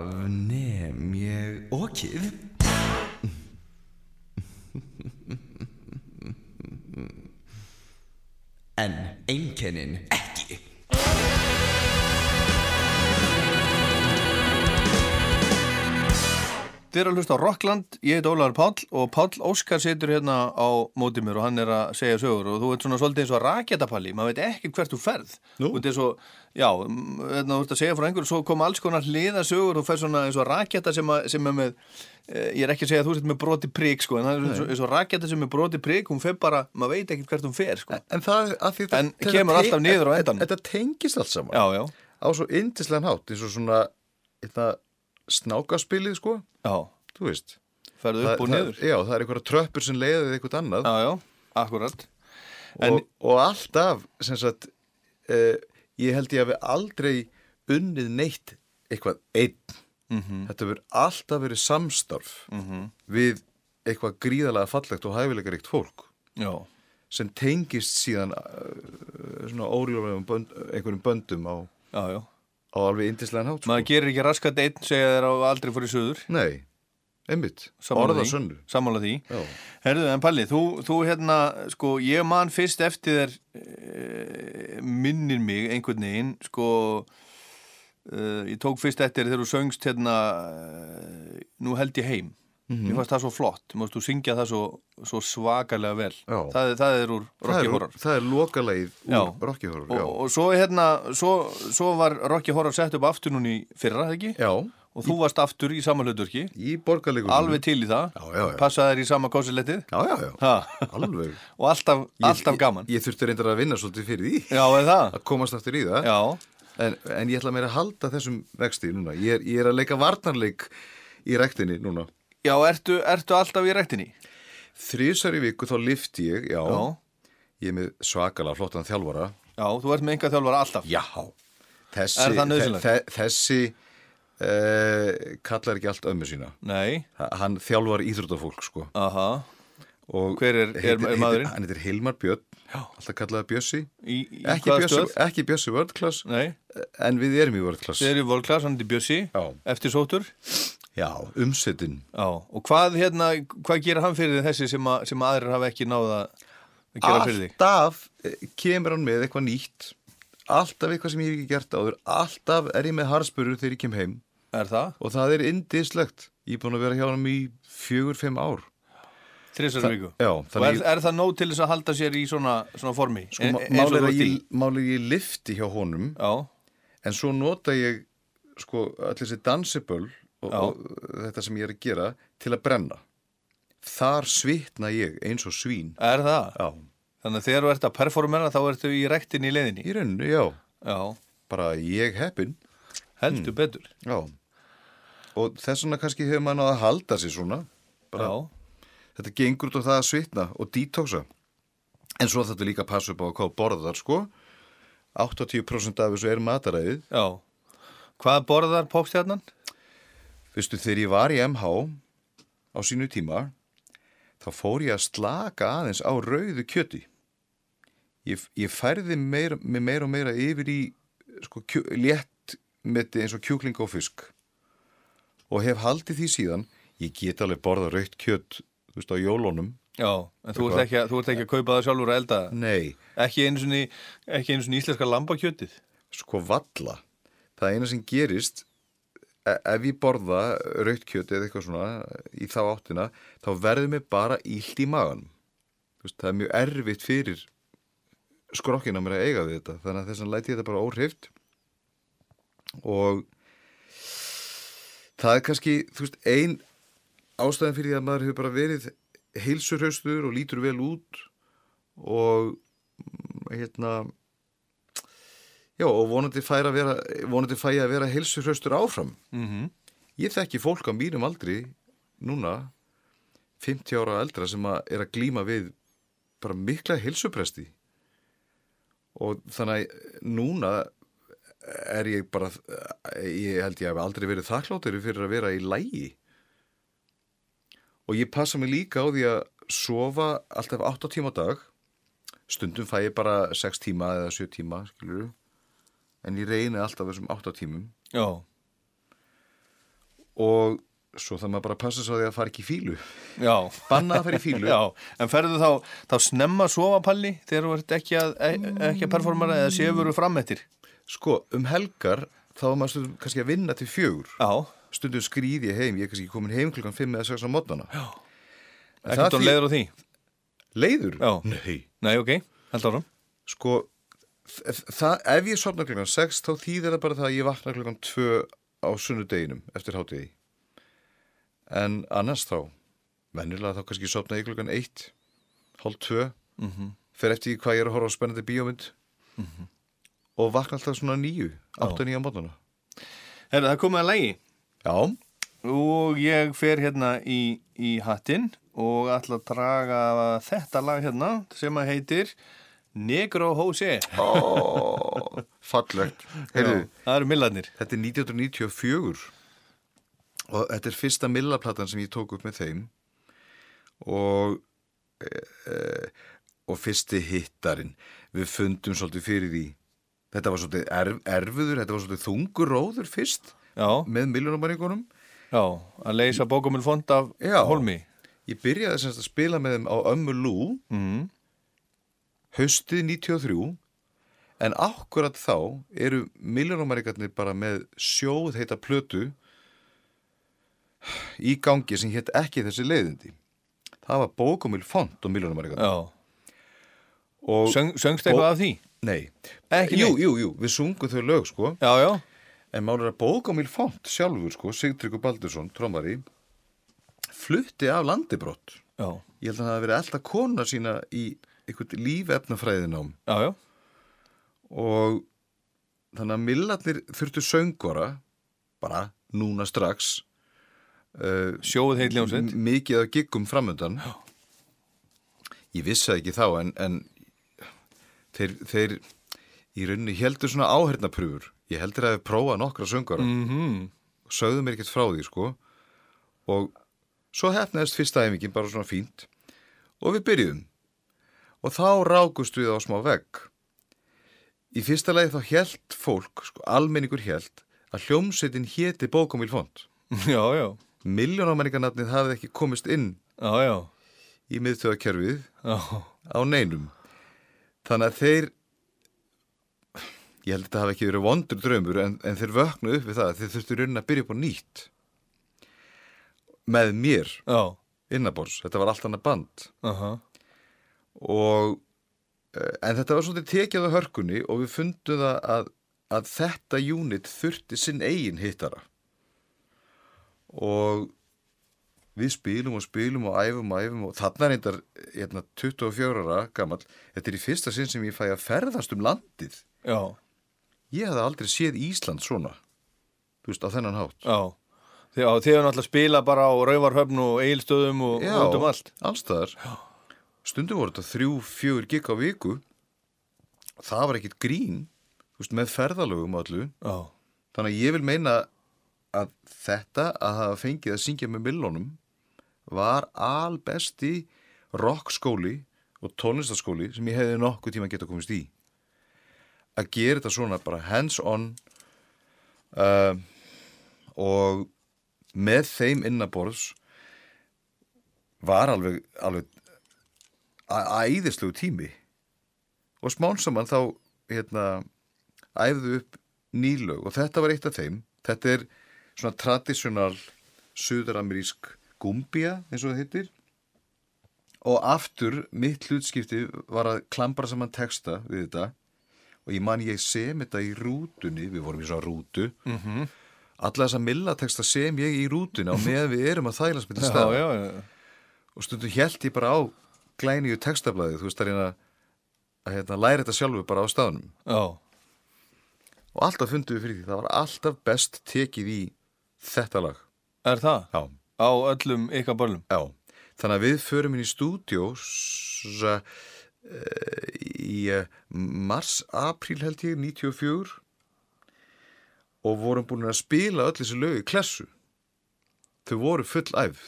S7: afnem ég okið en einkennin ekki
S1: Þið eru að hlusta á Rockland, ég heit Ólaður Páll og Páll Óskar situr hérna á mótið mér og hann er að segja sögur og þú ert svona svolítið eins og raketapalli, maður veit ekki hvert þú ferð.
S6: Nú?
S1: Þú ert eins og, já, mm, hérna, þú ert að segja frá einhverju, svo kom alls konar hliða sögur og þú fer svona eins og raketa sem, að, sem er með, eh, ég er ekki að segja að þú sett með broti prík, sko, en það er eins og, eins og raketa sem er broti prík, hún fer bara, maður veit ekki hvert hún fer, sko.
S6: En það, að því
S1: En
S6: þetta
S1: kemur alltaf niður á endanum.
S6: Þetta tengist allt saman á svo yndislegan hátt eins og svona þetta snákaspilið sko.
S1: Já,
S6: þú veist. Það, það. Já, það er einhverja tröppur sem leiðið eitthvað annað.
S1: Já,
S6: og,
S1: En,
S6: og alltaf sagt eh, ég held ég að við aldrei unnið neitt eitthvað einn.
S1: Mhm.
S6: þetta verður alltaf verið samstarf við eitthvað gríðalega fallegt og hæfileikaríkt fólk.
S1: Já,
S6: sem tengist síðan uh, svona órjóðum bönd, einhverjum böndum á,
S1: já, já.
S6: Á alveg indislegan hátt sko.
S1: Maður gerir ekki raskat einn segja þér á aldrei fór í söður
S6: Nei, einmitt,
S1: Sammála
S6: orða
S1: því. því Herðu, en Palli, þú, þú hérna, sko, ég man fyrst eftir þér e, minnir mig einhvern veginn, sko, e, ég tók fyrst eftir þér þegar þú söngst hérna, e, nú held ég heim.
S6: Mhm.
S1: Mér fannst það svo flott, mást þú syngja það svo, svo svakalega vel. Það, er- það er úr Rocky
S6: er,
S1: Horror.
S6: það er lokalegið
S1: Já.
S6: úr Rocky Horror
S1: Og, og svo hérna, svo, svo var Rocky Horror sett upp aftur núni fyrra, eða ekki?
S6: já
S1: Og þú varst aftur í sama hlutverki,
S6: í borgarleikur
S1: alveg til í það,
S6: Já, já, já.
S1: passaði þér í sama kósilettið,
S6: Já, já, já,
S1: ha,
S6: alveg
S1: og alltaf, alltaf gaman.
S6: Ég, ég þurfti reyndar að vinna svolítið fyrir því
S1: Já, er það?
S6: að komast aftur í það
S1: Já,
S6: en, en ég ætla meira að halda þessum vexti núna ég er, ég er að leika varnarleik í rektinni núna
S1: já ertu, ertu alltaf í rættinni?
S6: Þrísar í viku þá lifti ég, já,
S1: Já,
S6: Ég er með svakalega flottan þjálfara.
S1: Já, þú ert með enga þjálfara alltaf?
S6: Já. Þessi,
S1: Er það nauðsynlegt?
S6: þe- þe- þessi uh, kallar ekki allt ömmu sína.
S1: Nei,
S6: Ha- Hann þjálfar íþróttafólk sko.
S1: Aha.
S6: Og
S1: Hver er- er-
S6: heitir-
S1: er maðurinn?
S6: heitir- Hann heitir Hilmar Björn. Alltaf kallaði Bjössi.
S1: Í, í
S6: ekki Bjössi, ekki Bjössi World Class
S1: Nei,
S6: En við erum í World Class.
S1: Þið eru í volklass, hann er Bjössi
S6: Já.
S1: Eftir sótur
S6: Já, umsetin
S1: Já, og hvað hérna, hvað gerir hann fyrir þessi sem, að, sem að aðrir hafa ekki náða að gera fyrir þig?
S6: Alltaf eh, kemur hann með eitthvað nýtt Alltaf eitthvað sem ég hef ekki gert áður Alltaf er ég með harspurur þegar ég kem heim
S1: Er það?
S6: Og það er indislegt Ég er búin að vera hjá hann í fjögur, fimm ár Þa-
S1: viku?
S6: já,
S1: Og er, er það nóg til þess að halda sér í svona, svona formi?
S6: Sko,
S1: E-
S6: málið er ég, að ég lifti hjá honum
S1: Já,
S6: En svo nota ég sko allir þessi dansiböll og, og þetta sem ég er að gera til að brenna. Þar svitna ég eins og svín.
S1: er það?
S6: Já.
S1: Þannig að þegar þú ert að performera þá ertu í rektin í leiðinni
S6: Í rauninu, já.
S1: Já,
S6: Bara ég heppin.
S1: heldur betur
S6: Já. Og þess vegna kannski hefur maður náða að halda sér svona. Bara,
S1: Já,
S6: Þetta gengur út á það að svitna og detoxa. En svo þetta líka að passa upp á hvað þú borðar, sko. 80% af þessu er mataræðið.
S1: já Hvað borðar popstjarnan?
S6: Vistu, þegar ég var í MH á sínu tíma, þá fór ég að slaka aðeins á rauðu kjöti. Ég, ég færði meira, mig meira og meira yfir í sko, kjú, létt meti eins og kjúkling og fisk. Og hef haldið því síðan, ég get alveg borða rautt kjött, þú veist, á jólunum.
S1: Já, en þú ert, að, þú ert ekki að kaupa það sjálfur að elda?
S6: Nei,
S1: Ekki ekki einu sinni íslenska lambakjötið
S6: sko valla. Það eina sem gerist, ef ég borða rautt kjött eða eitthvað svona í þá áttina, þá verður mér bara ílt í magan. Veist, það er mjög erfitt fyrir skrokkinn að mér að eiga við þetta. Þannig að þess að læti ég þetta bara óhreift. Og það er kannski, veist, ein ástæðan fyrir því að maður hefur bara verið heilsurhaustur og lítur vel út og mm, hérna Já, og vonandi fæ að vera, að vera heilsuhraustur áfram.
S1: mm -hmm.
S6: Ég þekki fólk á mínum aldri, núna, 50 ára eldra, sem að er að glíma við bara mikla heilsupresti. Og þannig að núna er ég bara, ég held ég hef aldrei verið þakkláttur fyrir að vera í lægi. Og ég passa mig líka á því að sofa alltaf 8 tíma á dag. Stundum fæ ég bara 6 tíma eða 7 tíma, skilur en ég reyni alltaf þessum 8 tímum.
S1: Já,
S6: og svo það maður bara að passa svo að fara ekki í fílu
S1: já.
S6: Banna að fara í fílu
S1: Já, en ferðu þá, þá snemma að sofa palli þegar þú ert ekki að, e, ekki að performara eða sefur þú fram eftir?
S6: Sko um helgar þá er maður stundum kannski að vinna til fjögur.
S1: Já,
S6: stundum skrýð ég heim, ég er kannski komin heim klukkan 5 eða 6 á mótnana
S1: ekkert og leiður á því?
S6: Leiður?
S1: Já.
S6: Nei,
S1: Nei, ok, held áram
S6: sko það, ef ég sopna klukkan 6 þá þýðir það bara það að ég vakna klukkan 2 á sunnudeginum eftir hátíði en annars þá venjulega þá kannski sopna ég klukkan 1 hálf 2
S1: mm -hmm.
S6: fer eftir hvað ég er að horfa á spennandi bíómynd. Og vakna alltaf svona nýju 8-9 á mótana
S1: Herðu, það komið að lægi.
S6: Já,
S1: og ég fer hérna í, í hattinn og ætla að draga þetta lag hérna sem að heitir Negro Jose
S6: Ó, fallegt Heyrðu,
S1: Það eru millarnir
S6: Þetta er 1994 og þetta er fyrsta millaplatan sem ég tók upp með þeim og e, e, og fyrsti hittarinn við fundum svolítið fyrir því þetta var svolítið erf, erfiður, þetta var svolítið þungur róður fyrst
S1: Já,
S6: með miljónamæringunum.
S1: já, að leysa bókumil fond af
S6: Já.
S1: Holmi.
S6: Ég byrjaði semst að spila með þeim á Ömmu Lú
S1: Mm.
S6: Haustið 93 en akkurat þá eru miljónamæringarnir bara með sjóð heita plötu í gangi sem hétt ekki þessi leiðindi. Það var bókumil fond og. Og,
S1: Söng, söngst eitthvað af því?
S6: nei,
S1: Ekki
S6: jú, jú, jú, við sungum þau lög sko.
S1: Já, já.
S6: En málur að bókamíl font sjálfur, sko, Sigtryggur Baldursson, trómari, flutti af landibrott.
S1: Já,
S6: Ég held að það hafi verið alltaf kona sína í einhvern lífefnafræðinám
S1: já, já.
S6: og þannig að millarnir þurftu söngvara, bara núna strax, uh,
S1: Sjóð heit ljónsveit.
S6: m- mikið af giggum framöndan. Ég vissi það ekki þá, en, en þeir, þeir í rauninni heldur svona áhernapröfur. Ég heldur að þeir prófa nokkra söngvara.
S1: Mm
S6: og sögðu mér ekkert frá því sko og svo hefnaðist fyrsta æfingin bara svona fínt og við byrjuðum og þá rákust við á smá vegg í fyrsta lagi þá held fólk, sko, almenningur held að hljómsveitin héti bókumíl font
S1: Já, já.
S6: miljónamæningarnafnið hafði ekki komist inn
S1: Já, já.
S6: í miðtöðakerfið
S1: Já,
S6: á neinum þannig að þeir ég held að þetta hafi ekki verið vondur draumur en, en þeir vöknu upp við það að þeir þurftu raunin að byrja upp á nýtt með mér
S1: já.
S6: innabors, þetta var allt annað band
S1: Aha.
S6: Og eh, en þetta var svolítið tekið á hörkunni og við fundum það að, að þetta unit þurfti sinn eigin hittara. Og við spilum og spilum og æfum og æfum og þarna er einnig hérna, 24 ára gammal þetta er í fyrsta sinn sem ég fæ að ferðast um landið.
S1: Já,
S6: ég hafði aldrei séð Ísland svona þú veist, á þennan hátt.
S1: Já. Þið, já, hefur náttúrulega spilað bara á Rauvarhöfn og Egilstöðum og
S6: Já,
S1: út um allt.
S6: allstaðar stundum voru þetta þrjú, fjögur gig á viku. Það var ekkit grín veist, með ferðalögum allu
S1: Já,
S6: þannig að ég vil meina að þetta að hafa fengið að syngja með millónum var albesti rockskóli og tónlistaskóli sem ég hefði nokkuð tíma geta komist í. Að gera þetta svona bara hands on uh, og með þeim innaborðs var alveg, alveg æðislegu tími. Og smán saman þá hérna æfðu upp nýlög og þetta var eitt af þeim. Þetta er svona tradisjonal suðuramerísk gumbia eins og það heitir. Og aftur mitt hlutskipti var að klambra saman texta við þetta. Og ég man ég sem þetta í rútunni við vorum í svona rútu. Mm -hmm. alla þessa millateksta sem ég í rútunni á meðan við erum að þæla spilta
S1: já.
S6: og stundum held ég bara á glæníu textablaði þú veist að reyna að hérna, læra þetta sjálfur bara á staðnum.
S1: Já,
S6: og alltaf fundum við fyrir því það var alltaf best tekið í þetta lag.
S1: Er það?
S6: já,
S1: Á öllum ykkar börlum?
S6: já. þannig að við förum inn í stúdjó uh, í uh, mars, apríl held ég 94 og vorum búin að spila öll þessi lög í klessu. Þau voru full æfð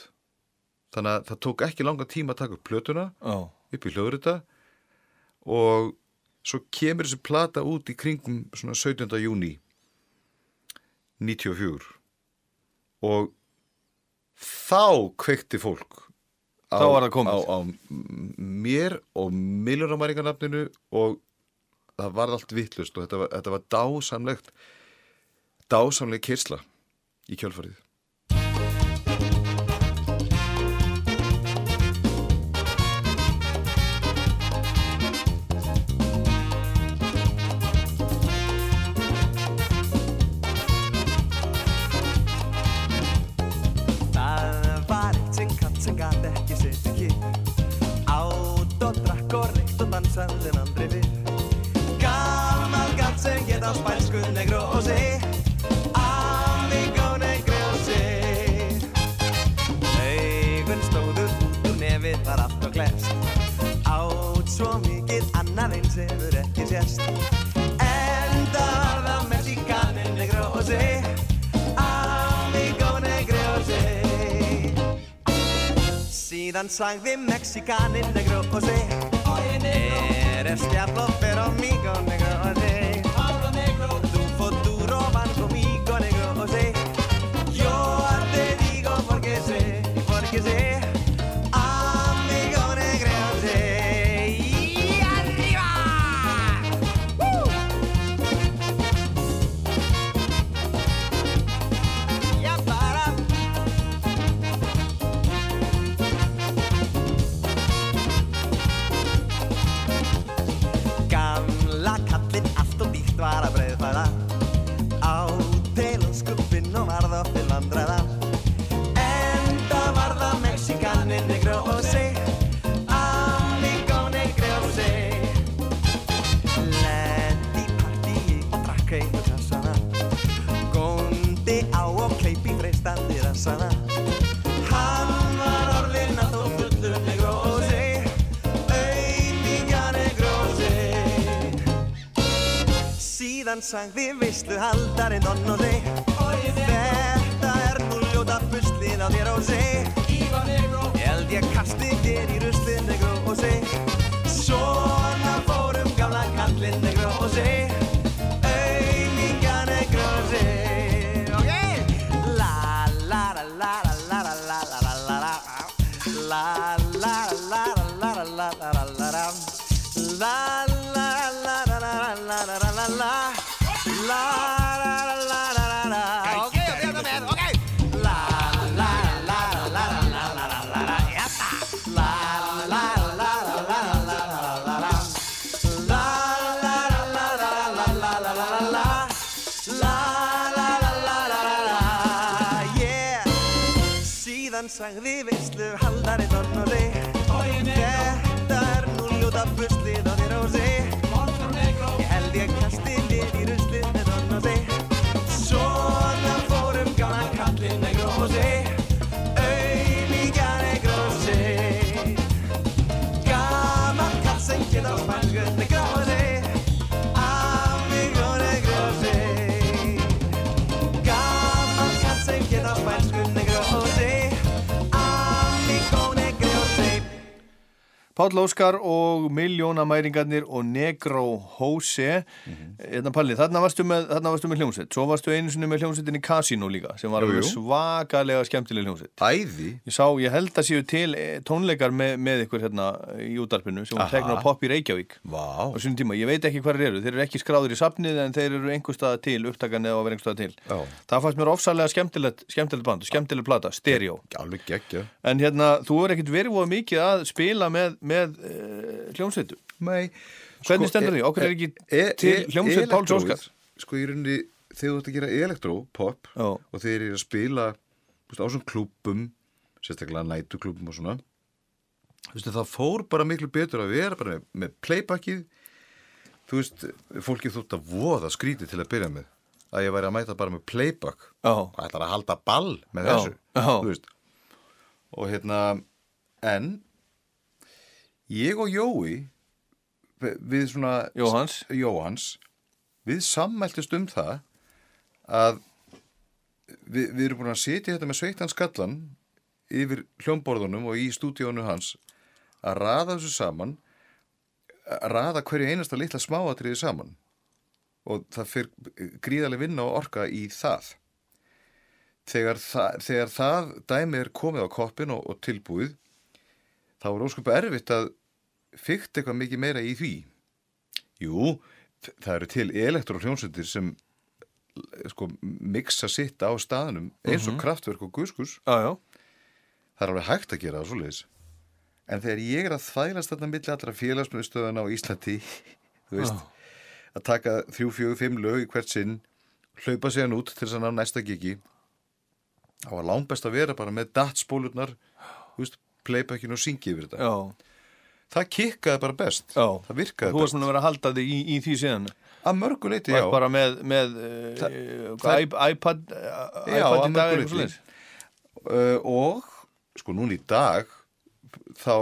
S6: þannig að það tók ekki langa tíma að taka upp plötuna
S1: Já,
S6: upp í hljóðrita og svo kemur þessi plata út í kringum svona 17. júni 94 og þá kveikti fólk á,
S1: Þá var það komið.
S6: á, á mér og miljónamæringarnafninu og það var allt vittlust og þetta var, þetta var dásamlegt dásamleg kyrsla í kjölfarið
S7: hefur ekki sést. Enda var það Mexikanin negrósi Amigo negrósi Síðan sagði Mexikanin negrósi Eres diablo pero amigo negrósi Síðan sagði veislu haldari seg Þetta er nú ljóta buslið á þér og seg Held ég kasti þér í ruslið negru og seg Svona fórum gamla kallinn negru og seg
S1: Páll Óskar og Miljónamæringarnir og Negró Hóse mm -hmm. Hérna Palli, þarna varstu með, þarna varstu með hljómsveit. Svo varstu einu sinni með hljómsveitinni Casino líka sem var
S6: Jú, jú.
S1: svakalega skemmtileg hljómsveit.
S6: Æði?
S1: Ég sá, ég held að séu til eh, tónleikar með, með ykkur hérna í útarpinu sem var
S6: Aha.
S1: tekna á Pop í Reykjavík.
S6: Vá.
S1: Á sínum tíma, ég veit ekki hvað þeir eru. Þeir eru ekki skráður í safnið en þeir eru einhver staða til upptakan eða vera einhver staða til.
S6: Já.
S1: það fannst mér ofsalega skemmtilegt, skemmtilegt band skemmtilegt plata, stereo.
S6: Alveg geggja
S1: en hérna, þú er ekkit verið voða mikið að spila með, með uh, hljómsveitu?
S6: Nei
S1: Hvernig stendur því? Okkur er ekki til hljómsveit Páls Óskar?
S6: Sko í rauninni þegar þú ert að gera elektrópop og þeir eru að spila veist, á svona klúbum sérstaklega nætuklúbum og svona veist, það fór bara miklu betur að vera bara með, með playbackið þú veist, fólki þótt að voða skríti til að byrja með að ég væri að mæta bara með playback
S1: Já.
S6: og ætlar að halda ball með
S1: Já,
S6: þessu veist og hérna en ég og Jói við- svona
S1: Jóhanns.
S6: Jóhanns. Við sammæltist um það að við, við erum búin að sitja þetta með sveittan skallan yfir hljómborðunum og í stúdíónu hans að raða þessu saman að raða hverju einasta litla smáatriði saman. Og það fyrir gríðarlega vinna og orka í það. Þegar, það, þegar það dæmi er komið á koppin og, og tilbúið þá er óskupa erfitt að fyrkt eitthvað mikið meira í því? Jú, það eru til elektrohljómsveitir sem sko mixa sitt á staðnum eins og kraftverk og guskus
S1: Já, já,
S6: það er alveg hægt að gera það svoleiðis. En þegar ég er að þvælast þarna milli allra félagsmyndstöðana á Íslandi þú veist, að taka þrjú, fjögur, fimm lög í hvert sinn hlaupa síðan út til þess að ná næsta gigi þá var langbest að vera bara með datspólurnar þú veist, playbackinu og syngi yfir þetta.
S1: Já,
S6: það kikkaði bara best.
S1: Já.
S6: það virkaði
S1: Þú varst
S6: best.
S1: núna að vera að halda þig í, í því síðan?
S6: Að mörgu leiti,
S1: Þú
S6: já.
S1: bara með, með
S6: Þa-
S1: uh, iPad uh,
S6: Já,
S1: iPad
S6: að
S1: í dag
S6: mörgu
S1: eitthvað
S6: leyti.
S1: svoleiðis.
S6: uh, og sko núna í dag þá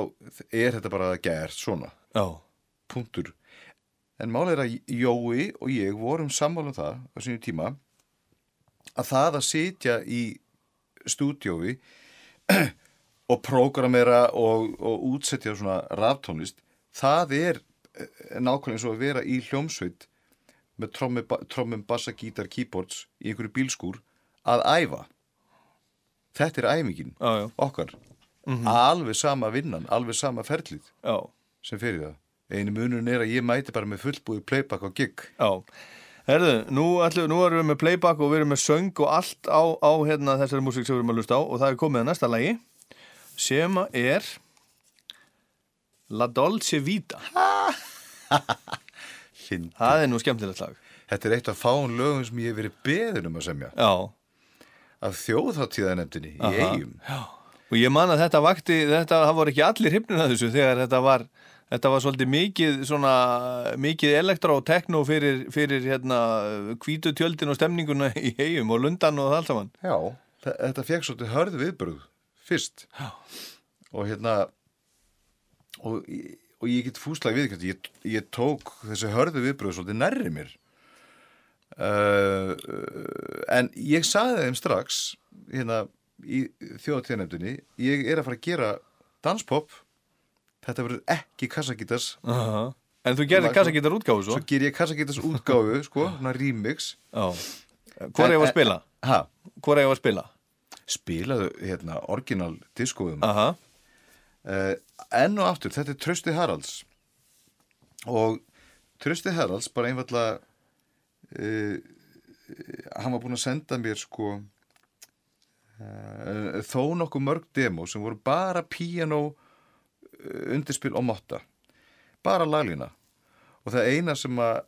S6: er þetta bara gert svona.
S1: Já,
S6: punktur. En málið er að Jói og ég vorum sammála um það á sínum tíma að það að sitja í stúdjói og prógramera og, og útsetja svona raftónlist það er eh, nákvæmlega eins og að vera í hljómsveit með trommum, bassa, gítar, keyboards í einhverju bílskúr að æfa. Þetta er æfingin
S1: já, já,
S6: okkar. Alveg sama vinnan, alveg sama ferlið
S1: já,
S6: sem fyrir það. Einu munun er að ég mæti bara með fullbúið playback á gig.
S1: Herðu, nú, ætlu, nú erum við með playback og við erum með söng og allt á, á hérna, þessari músík sem við erum að lusta á og það er komið að næsta lagi sem er La Dolce Vita. Það er nú skemmtilegt lag
S6: Þetta er eitt af fáun lögum sem ég hef verið beðin um að semja.
S1: Já,
S6: Af þjóðháttíðanemdini í eigum.
S1: og ég man að þetta vakti þetta, það voru ekki allir að þessu þegar þetta var þetta var svolítið mikið svona, mikið elektra og tekno fyrir, fyrir hérna hvítu tjöldin og stemninguna í hegjum og lundan og það allt saman
S6: Já. Þetta fekk svolítið hörðu viðbröð fyrst. Já. Og hérna, og, og ég get fúslega viðkvæmt, ég, ég tók þessi hörðu viðbröð svolítið nærri mér. uh, en ég saði þeim strax hérna í þjóðatíðanefndinni ég er að fara að gera danspop þetta verður ekki kassagítas
S1: -huh. En þú gerði kassagítar útgáfu svo?
S6: svo ger ég kassagítas útgáfu sko, svona remix
S1: Já. Hvor er ég að spila?
S6: ha,
S1: Hvor er ég að spila?
S6: Spilaðu hérna orginal diskoðum uh, enn og aftur, þetta er Trösti Haralds. Og Trösti Haralds bara einfallega uh, hann var búinn að senda mér sko uh, þó nokkuð mörg demo sem voru bara piano undirspil og motta. Bara laglína. Og það eina sem að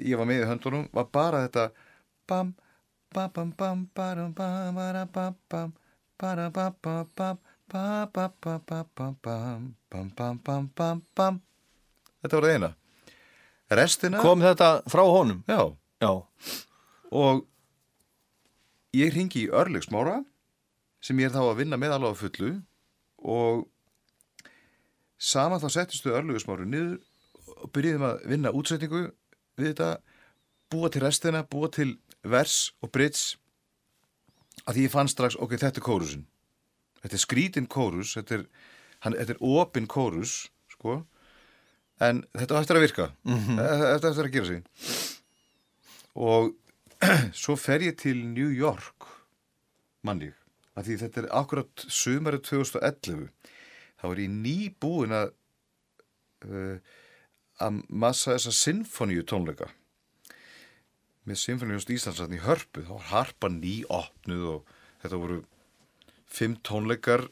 S6: ég var með í höndunum var bara þetta bam Þetta var það eina. Restina,
S1: Kom þetta frá honum?
S6: já,
S1: Já.
S6: og ég ringi í Örlegsmára sem ég er þá að vinna með alveg fullu og saman þá settistu Örlegsmáru niður og byrjuðum að vinna útsetningu við þetta, búa til restina, búa til vers og bridge að því ég fann strax, ok, þetta er kórusin þetta er skrítin kórus þetta er, hann, þetta er opin kórus sko. En þetta á eftir að virka. Þetta á eftir að gera sig. Og svo fer ég til New York mann ég að því þetta er akkurat sumarið 2011 þá er ég nýbúin að uh, að massa þessa sinfoníu tónleika með sinfoníu Íslandsrættin í hörpu þá var harpa nýopnuð og þetta voru fimm tónleikar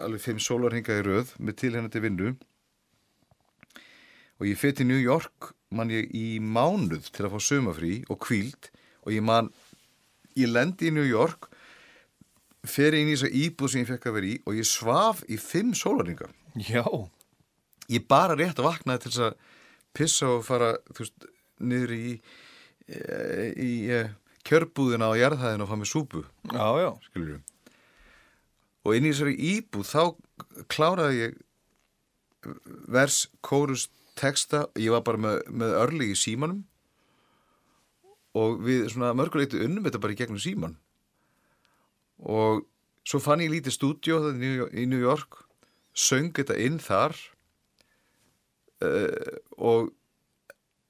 S6: alveg fimm sólarhinga í röð með tilhennandi vinnu. Og ég fyrir til New York man ég í mánuð til að fá sömafrí og kvíld og ég man ég lendi í New York fer inn í þessa íbúð sem ég fekk að vera í og ég svaf í fimm sólarhinga
S1: Já.
S6: ég bara rétt að vaknaði til þess að pissa og fara þú veist, niður í í, í kjörbúðina á jarðhæðina og fá með súpu.
S1: Já, já.
S6: og inn í þessari íbúð þá kláraði ég vers, kórus, texta. Ég var bara með, með örli í símanum. Og við svona mörguleiti unnum þetta bara í gegnum síman og svo fann ég lítið stúdjó í New York söng þetta inn þar uh, og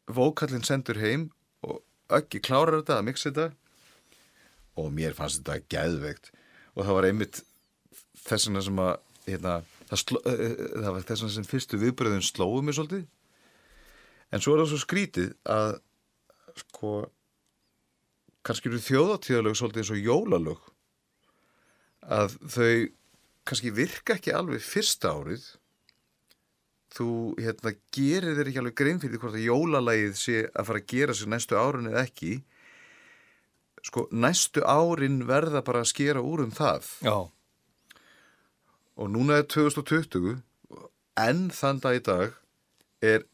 S6: vókallin sendur heim ekki klárar þetta að mixa þetta. Og mér fannst þetta geðveikt. Og það var einmitt þess vegna sem að hérna, það, sló, uh, það var þess vegna sem fyrstu viðbröðun slóðu mig svolítið. En svo er það svo skrítið að sko kannski eru þjóðatíðalög svolítið eins og jólalög. Að þau kannski virka ekki alveg fyrsta árið þú hérna gerir þér ekki alveg grein fyrir hvort að jólalægið sé að fara að gera sig næstu árun eða ekki. Sko næstu árin verða bara að skera úr um það.
S1: Já.
S6: og núna er 2020 en þann dag í dag er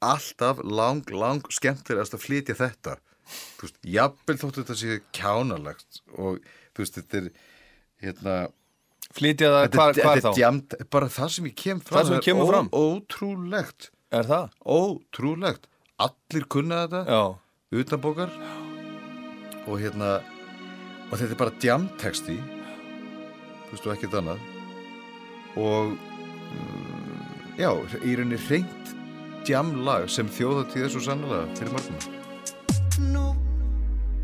S6: alltaf lang, lang skemmtilegast að flytja þetta. Þú veist, jafnvel þóttu þetta sé kjánalegt og þú veist, þetta er hérna
S1: Flytja það
S6: þetta
S1: hvar
S6: er
S1: þá?
S6: djamt, bara það sem ég kem fram
S1: Það sem
S6: er
S1: kemur
S6: ó-
S1: fram?
S6: ótrúlegt,
S1: Er það?
S6: ótrúlegt allir kunna þetta
S1: Já.
S6: utanbókar og hérna og þetta er bara djamteksti þú veist og ekkert annað og um, já, í rauninni reynd djamlag sem þjóðatíð er svo sannlega fyrir margum
S7: Nú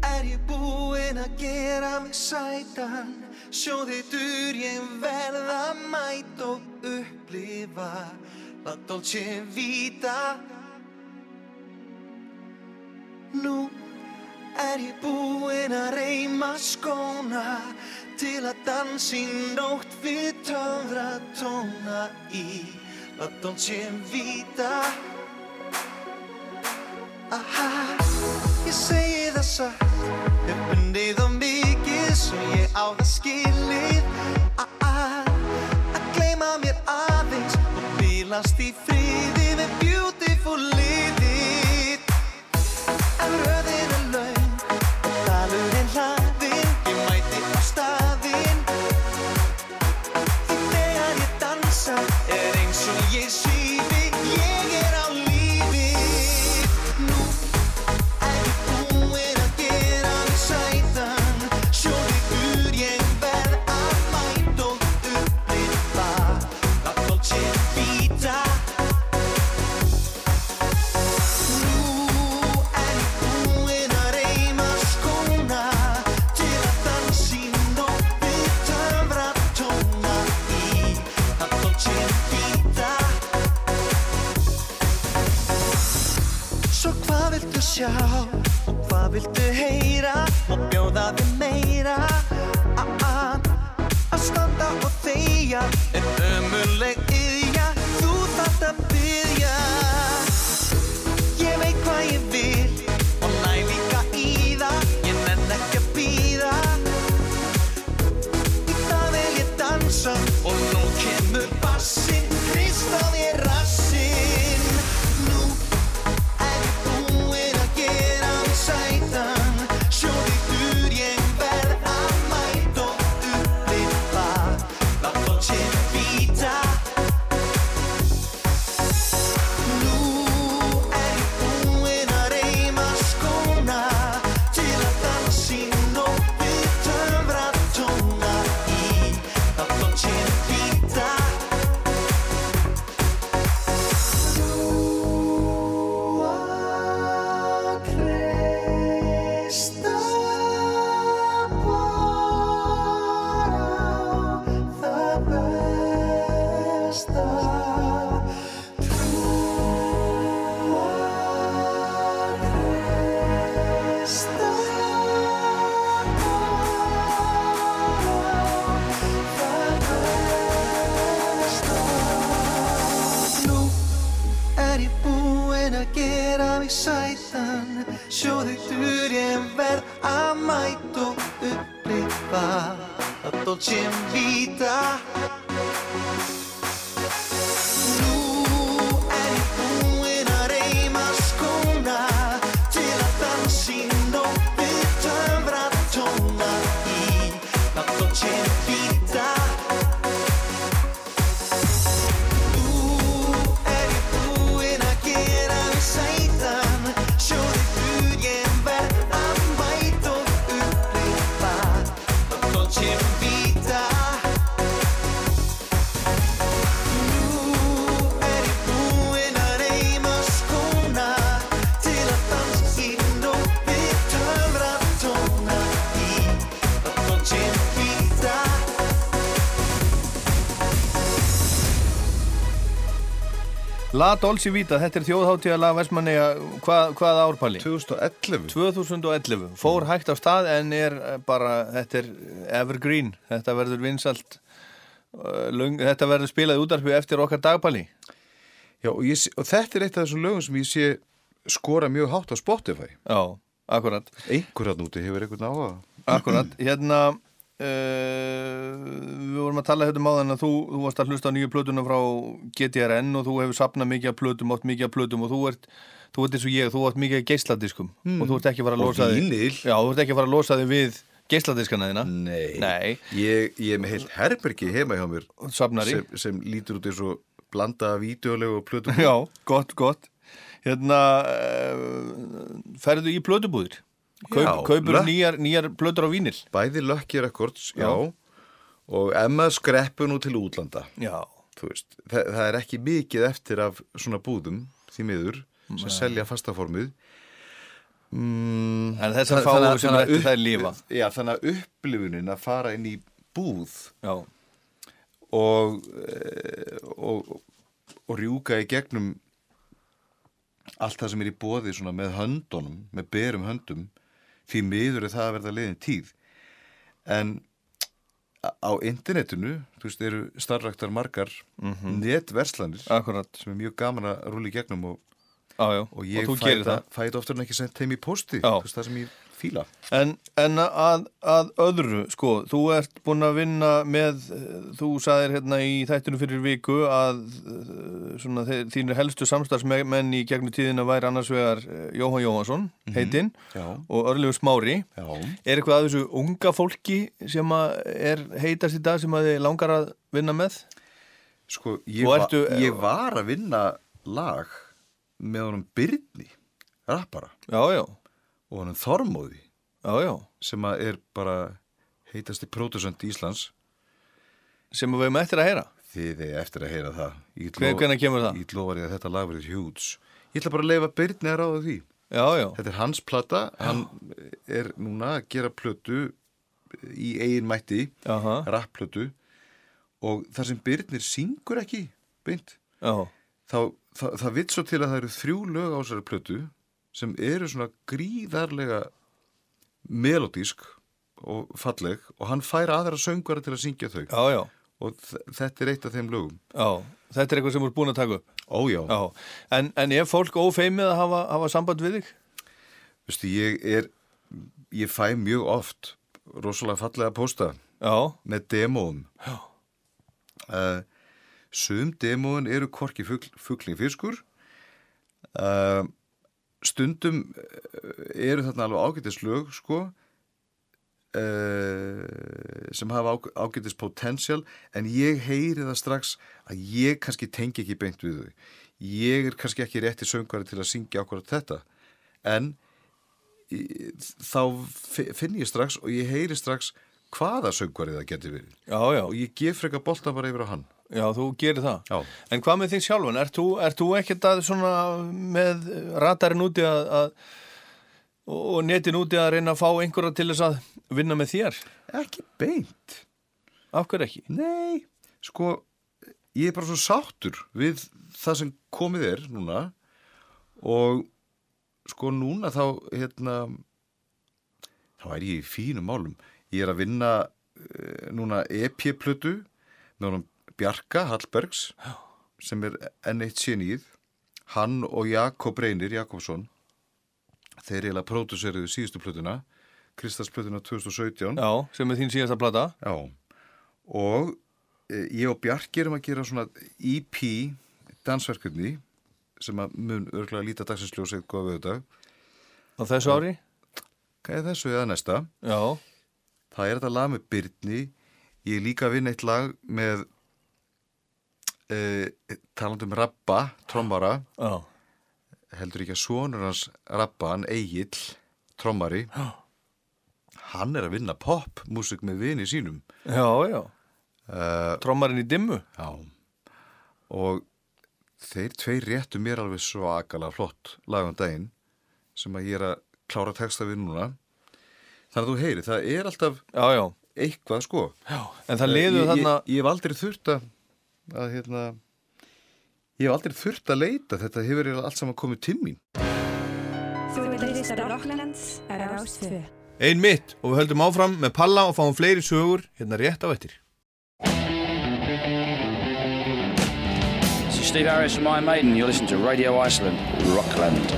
S7: er ég búinn að gera mig sætan Sjóðitur ég verð að mæta og upplifa. La Dolce Vita. Nú er ég búinn að reyma skóna Til að dansi nótt við töfra tóna í. La Dolce Vita. Aha, ég segi það satt. Hef bundið á mikið Svo ég á það skilið. Að gleyma mér aðeins Og bílast í friði Með beautiful liðið En röðin er laun Og dalurinn hlaðinn Ég mæti á staðinn. Því þegar ég dansa Er eins og ég svífi sjá hvað viltu heyra La Dolce Vita,
S1: þetta er þjóðháttíðalag Vestmanneja, hvað, hvað árpali?
S6: 2011
S1: 2011, fór hægt af stað en er eh, bara, þetta er evergreen, þetta verður vinsalt, uh, löng, þetta verður spilað útarpi eftir okkar dagpali.
S6: Já, og, ég, og þetta er eitt af þessum lögum sem ég sé skora mjög hátt á Spotify.
S1: Já, akkurat,
S6: einhver hann úti hefur einhvern áhuga.
S1: Akkurat. Hérna, við vorum að tala hérna um áðan að þú, þú varst að hlusta á nýju plötuna frá GTRN og þú hefur sapnað mikið af plötum, átt mikið af plötum og þú ert, þú ert eins og ég, þú átt mikið af geisladiskum og þú ert ekki að fara að losa þig. Já, þú ert ekki að fara að losa þig við geisladiskana þína.
S6: Nei,
S1: Nei.
S6: Ég, ég er með heilt herbergi heima hjá mér sem, sem lítur út eins og blanda af vídeolegu og plötum
S1: Já, gott, gott Hérna uh, Ferðu í plötubúðir Kaup, Kaupur nýjar, nýjar plötur á vínil
S6: Bæði Lucky Records, já,
S1: Já.
S6: og Emma skreppu nú til útlanda veist, það, það er ekki mikið eftir af svona búðum því miður sem selja fastaformið mm,
S1: En
S6: þannig að-
S1: sem
S6: þannig að
S1: eftir
S6: upp-
S1: þær lifa.
S6: Já, þannig að upplifunin að fara inn í búð
S1: já,
S6: og, eh, og, og rjúka í gegnum allt það sem er í bóði með höndunum, með berum höndum því miður er það að verða liðin tíð. En á- internetinu, þú veist, eru starraktar margar netverslanir
S1: akkurat.
S6: sem er mjög gaman að rúla í gegnum og,
S1: já,
S6: og ég
S1: þú
S6: fæ það,
S1: það.
S6: fæ þetta oftar en ekki sendt heim í posti,
S1: Já.
S6: þú veist, það sem ég fíla
S1: En, en að, að öðru, sko, þú ert búin að vinna með, eh, þú saðir hérna í þættinu fyrir viku að eh, svona þeir, þínir helstu samstarfsmenn í gegnum tíðina væri annars vegar eh, Jóhann Jóhansson, heitinn,
S6: Já.
S1: og Örlegur Smári.
S6: Já.
S1: Er eitthvað að þessu unga fólki sem að er heitast í dag sem að þið langar að vinna með?
S6: Sko, ég,
S1: Og
S6: va
S1: ertu-
S6: ég var að vinna lag með honum Byrni, rappara
S1: Já, já,
S6: og honum Þormóði sem er bara heitasti pródusent Íslands.
S1: Sem við hefum eftir að heyra.
S6: þið er eftir að heyra það. Ég
S1: Hve-
S6: lofa-
S1: hvenær kemur það?
S6: Ég lofa því að þetta lag verið hjúts Ég ætla bara að leifa Byrni að ráða því.
S1: Já, já,
S6: Þetta er hans plata, hann er núna að gera plötu í eigin mætti,
S1: Aha.
S6: rappplötu og þar sem Byrnir syngur ekki beint
S1: já,
S6: þá, það, það vitt svo til að það eru þrjú lög á þessari plötu sem eru svona gríðarlega melodísk og falleg og hann fær aðra söngvara til að syngja þau
S1: Já, já,
S6: og þetta er eitt af þeim lögum
S1: já. Þetta er eitthvað sem þú er búin að taka upp.
S6: Ójá,
S1: Já. En, en er fólk ófeimið að hafa, hafa samband við þig?
S6: veistu, ég er ég fæ mjög oft rosalega fallega pósta
S1: Já,
S6: með demóum
S1: Já.
S6: uh, Sum demóin eru korki fugl, fugling fiskur uh, Stundum eh, eru þarna alveg ágætis lög sko uh, sem hafa á, ágætis potential en ég heyri það strax að ég kannski tengi ekki beint við þau. Ég er kannski ekki rétti söngvari til að syngja ákvæmt þetta. En þá fi- finn ég strax og ég heyri strax hvaða söngvari það getur verið.
S1: Já, já,
S6: og ég gef frekar boltan bara yfir á hann
S1: já, þú gerir það.
S6: Já.
S1: En hvað með þín sjálfan? Ert þú, þú ekkert að svona með radarinn úti að, að og netin úti að reyna að fá einhverja til þess að vinna með þér?
S6: ekki beint
S1: Af hverju ekki?
S6: nei, sko ég er bara svo sáttur við það sem komið er núna og sko núna þá hérna þá er ég í fínum málum ég er að vinna uh, núna EP-plötu með honum Bjarka Hallbergs sem er enn eitt sénið hann og Jakob Reynir Jakobsson þeir eiginlega próduseriðu síðustu plötuna Kristarsplötuna 2017
S1: Já, sem er þín síðasta plata.
S6: Já, og e, ég og Bjarki erum að gera svona EP dansverkefni sem að mun örgulega líta dagsinsljósið góða við þetta.
S1: Á þessu ári?
S6: Hvað er þessu eða næsta?
S1: Já,
S6: Það er þetta lag með Byrni. Ég er líka að vinna eitt lag með e, talandum Rabba, trommara.
S1: já,
S6: Heldur ekki að sonur hans Rabba, hann Egil, trommari.
S1: Já.
S6: Hann er að vinna popmusik með vini sínum.
S1: já, já.
S6: Uh,
S1: Trommarinn í dimmu.
S6: Já, og þeir tveir réttu mér alveg svakalega flott lagum daginn sem að ég er að klára texta við núna. Þannig að þú heyri, það er alltaf
S1: Já, já.
S6: eitthvað sko.
S1: Já, en það liður
S6: ég,
S1: þarna...
S6: Ég, ég hef aldrei þurft að, að hérna, ég hef aldrei þurft að leita, þetta hefur allt saman komið til mín.
S8: Þú ert að hlusta Rocklands á Rástvö.
S1: Ein mitt og við höldum áfram með Palla og fáum fleiri sögur hérna rétt á eftir.
S3: This is Steve Harris from Iron Maiden. You're listening to Radio Iceland, Rockland.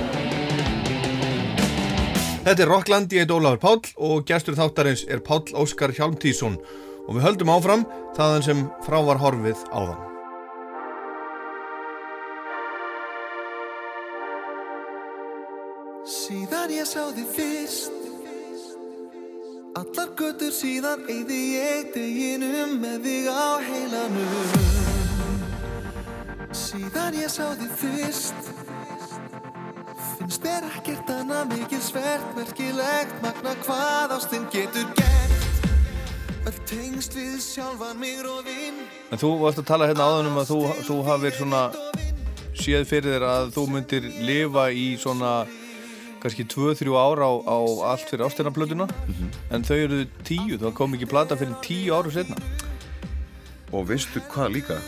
S1: Þetta er Rockland, ég heit Ólafur Páll og gestur þáttarins er Páll Óskar Hjálmtísson og við höldum áfram þaðan sem frá var horfið áðan.
S7: Síðan ég sá þig fyrst Allar götur síðan eyði ég deginum með þig á heilanum Síðan ég sá þig fyrst Finnst þér ekkert annað mikil svert Merkilegt magna hvað ástinn getur gert Öll tengst við sjálfan mig róðinn
S1: En þú varst að tala hérna áðan um að þú, þú hafir svona séð fyrir þér að þú myndir lifa í svona kannski 2-3 ár á, á allt fyrir ástæðanplötuna en þau eru tíu, það kom ekki plata fyrir tíu áru setna.
S6: Og veistu hvað líka,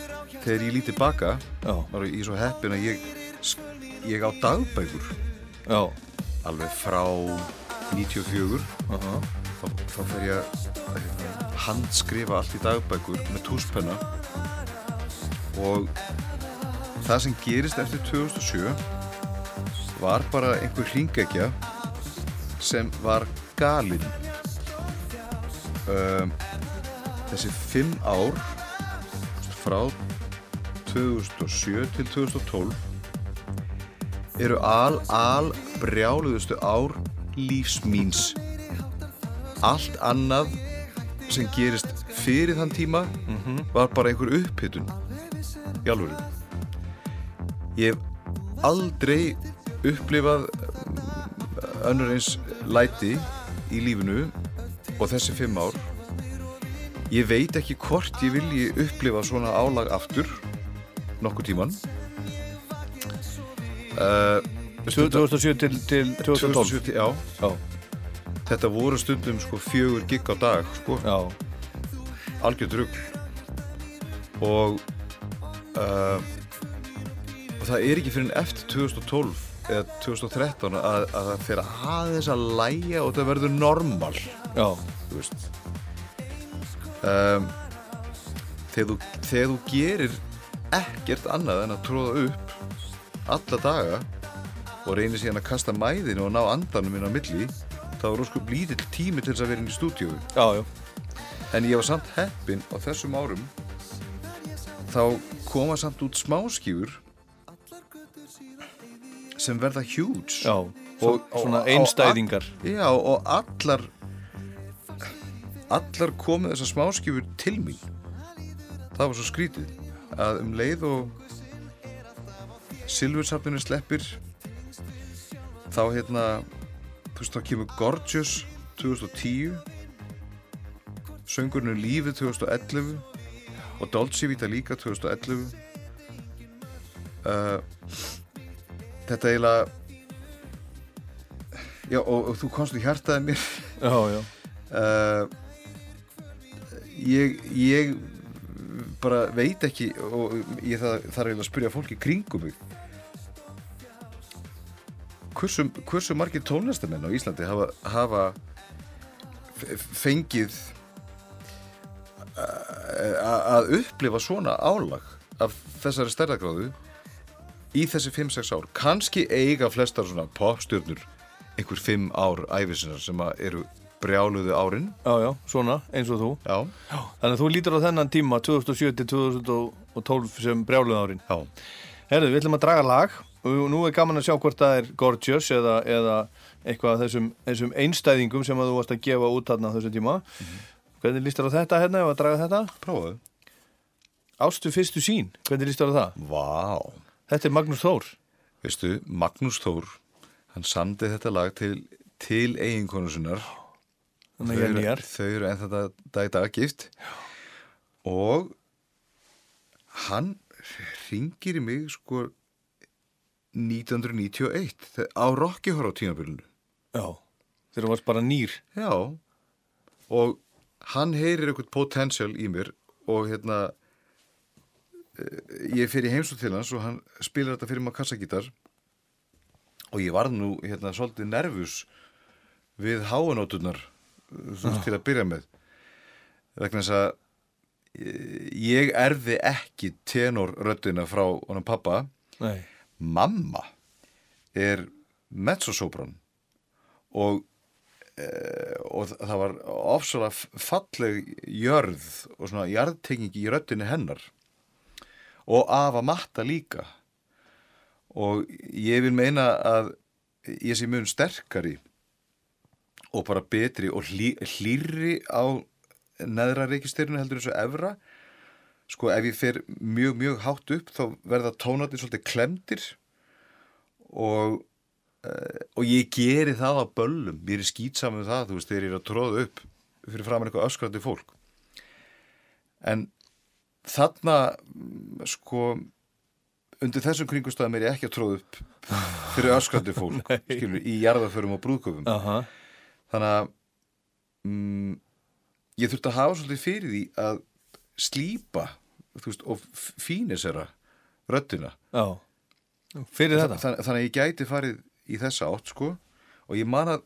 S6: þegar ég líti baka,
S1: Já,
S6: var ég svo heppin að ég, ég á dagbækur,
S1: já,
S6: alveg frá 94,
S1: aha,
S6: þá, þá fer ég að hérna, handskrifa allt í dagbækur með túspenna og það sem gerist eftir 2007 var bara einhver hringekja sem var galinn um, þessi fimm ár frá 2007 til 2012 eru al, al brjáluðustu ár lífs míns. Allt annað sem gerist fyrir þann tíma var bara einhver upphittun í alvöru. Ég hef aldrei upplifað um, önnur eins læti í lífinu og þessi fimm ár. Ég veit ekki hvort ég vilji upplifa svona álag aftur nokkur tíman uh,
S1: 2007 til, til 2012.
S6: 2007, já,
S1: Já,
S6: þetta voru stundum sko fjögur gig á dag sko, algjörð rugg og uh, og það er ekki fyrir eftir 2012 eða 2013 að, að það fyrir aðeins að læja og það verður normal.
S1: Já,
S6: þú um, þegar, þú, þegar þú gerir ekkert annað en að tróða upp alla daga og reynir síðan að kasta mæðinu og ná andanum inn á milli þá er óskup lítill tími til þess að vera inn í stúdíu
S1: já, já.
S6: En ég var samt heppinn á þessum árum. Þá koma samt út smáskjúr sem verða huge.
S1: Já, og, svona einstæðingar.
S6: Já, og allar allar komið þessar smáskjöfur til mín. Það var svo skrítið að um leið og Silfursafninu sleppir þá hérna þú veist þá kemur Gorgeous 2010 söngurinn Lífið 2011 og Dolce Vita líka 2011 uh, þetta eiginlega Já, og, og þú komst í hjartaði mér.
S1: Já, já.
S6: Uh, ég, ég bara veit ekki og ég þarf eiginlega að spyrja fólki kringum mig hversu, hversu margir tónlistamenn á Íslandi hafa, hafa fengið a- að upplifa svona álag af þessari stærðagráðu í þessi 5-6 ár? Kannski eiga flestar svona popstjörnur einhver 5 ár æfisinnar sem eru brjáluðu árin.
S1: Já, já, svona, eins og þú.
S6: Já,
S1: Þannig að þú lítur á þennan tíma 2007-2012 sem brjáluð árin.
S6: Já,
S1: Herðu, við ætlum að draga lag og nú er gaman að sjá hvort það er Gorgeous eða, eða eitthvað af þessum, þessum einstæðingum sem að þú varst að gefa út þarna á þessu tíma. Hvernig líst þér á þetta hérna, ef að draga þetta?
S6: prófaðu.
S1: Ástu fyrstu sín, hvernig líst þér á það?
S6: Vá,
S1: Þetta er Magnús Þór.
S6: Veistu, Magnús Þór hann samdi þetta lag til, til eiginkonu sinnar.
S1: Þannig að
S6: Þau
S1: er
S6: eru- Þau eru ennþá dag, dag í dag gift. Og hann ringir í mig sko 1991 þe- á Rocky Horror tímabilinu.
S1: Já, þegar þú varst bara nýr.
S6: Já og hann heyrir eitthvað potential í mér og hérna eh, ég fer í heimsótt til hans og hann spilar þetta fyrir maður kassagítar og ég varð nú hérna svolítið nervus við háanóturnar til að byrja með. Vegna þess að eh, ég erði ekki tenorröddina frá honum pappa.
S1: Nei,
S6: mamma er mezzosopran og e, og það var ofsalega falleg jörð og svona jarðtengingi í röddinni hennar. Og afa matta líka. Og ég vil meina að ég sé mun sterkari og bara betri og hlý, hlýri á neðra reikistyrinu heldur þessu evra sko ef ég fer mjög mjög hátt upp þá verða tónarnir svolítið klemdir og uh, og ég geri það á böllum. Mér er skýtsamum með það, þú veist, þegar ég er að tróða upp fyrir framann eitthvað öskrandi fólk. En þarna sko undir þessum kringustæðum er ég ekki að tróða upp fyrir öskrandi fólk skilur, í jarðaförum og brúðköfum
S1: aha,
S6: þannig að mm, ég þurfti að hafa svolítið fyrir því að slípa þú veist, og fínisera röddina.
S1: Já. Fyrir þetta?
S6: Þann, þannig að ég gæti farið í þessa átt sko. Og ég man að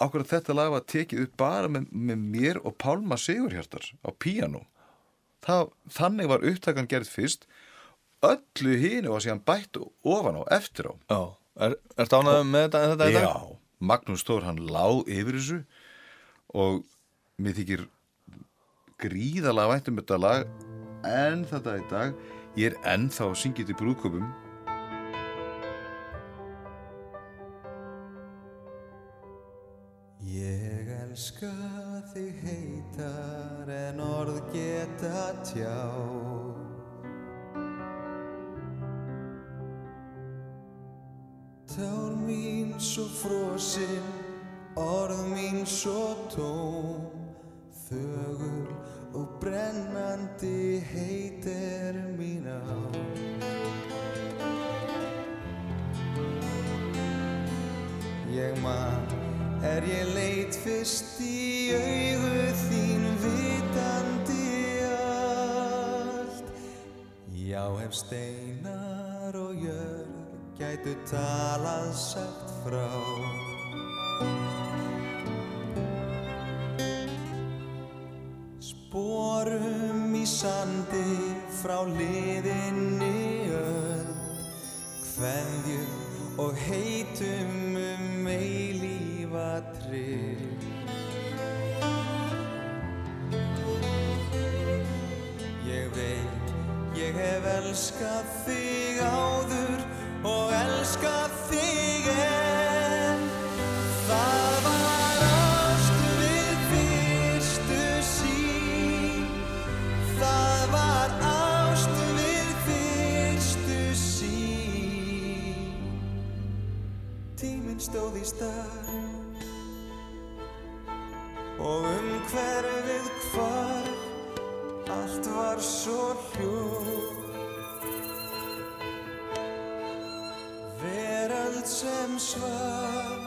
S6: ákveð að þetta lag var tekið upp bara með, með mér og Pálma Sigurhjartar á píanó. Það, þannig var upptakan gerð fyrst. Öllu hínu var síðan bætt ofan á eftir á.
S1: Já, er, er ánægð með þetta, þetta í dag?
S6: Já, Magnús Stór hann lá yfir þessu. Og mér þykir gríðalega vænt um þetta lag en þetta í dag. Ég er ennþá þetta í brúðköpum
S7: Ég elska þig heitar en orð geta tjá. Tár mín svo frosin, orð mín svo tóm Þögul og brennandi heitir mín á. Ég man er ég leit fyrst í augu þín vitandi allt? Já, ef steinar og jörg gætu talað sagt frá Sporum í sandi frá liðinni öll. Kveðjum og heitum um eilífa trygg Ég veit, ég hef elskað þig áður og elskað þig stóð í stað. Og um hverfið hvarf allt var svo hljó Veröld sem svar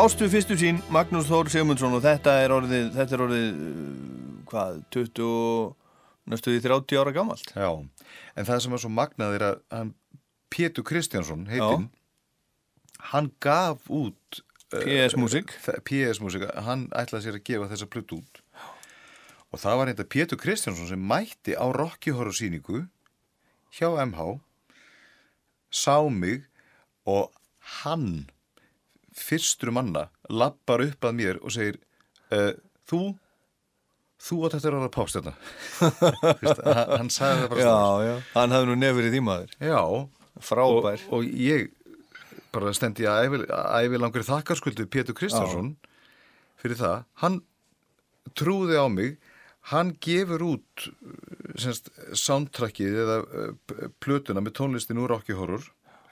S1: Ástu fyrstu sín, Magnús Þór Sigmundsson og þetta er orðið, þetta er orðið, uh, hvað, 20, næstuði 30 ára gamalt.
S6: Já, en það sem er svo magnað er að hann, Pétur Kristjánsson heitinn, hann gaf út uh,
S1: PS Music.
S6: þe- PS Music, hann ætlaði sér að gefa þessa plutt út og það var þetta Pétur Kristjánsson sem mætti á Rocky Horror síningu hjá MH sá mig og hann fyrstur manna lappar upp að mér og segir uh, þú þú átt eftir að vera pástjarna hann, hann sagði það bara strax.
S1: já, hann hafði nú nefnir í tímaður.
S6: Já,
S1: Frábær.
S6: og, og ég bara stendi að ævi langri þakkarskuldu Pétur Kristjánsson fyrir það, hann trúði á mig. Hann gefur út semst, soundtrackið eða uh, plötuna með tónlistin úr Rocky Horror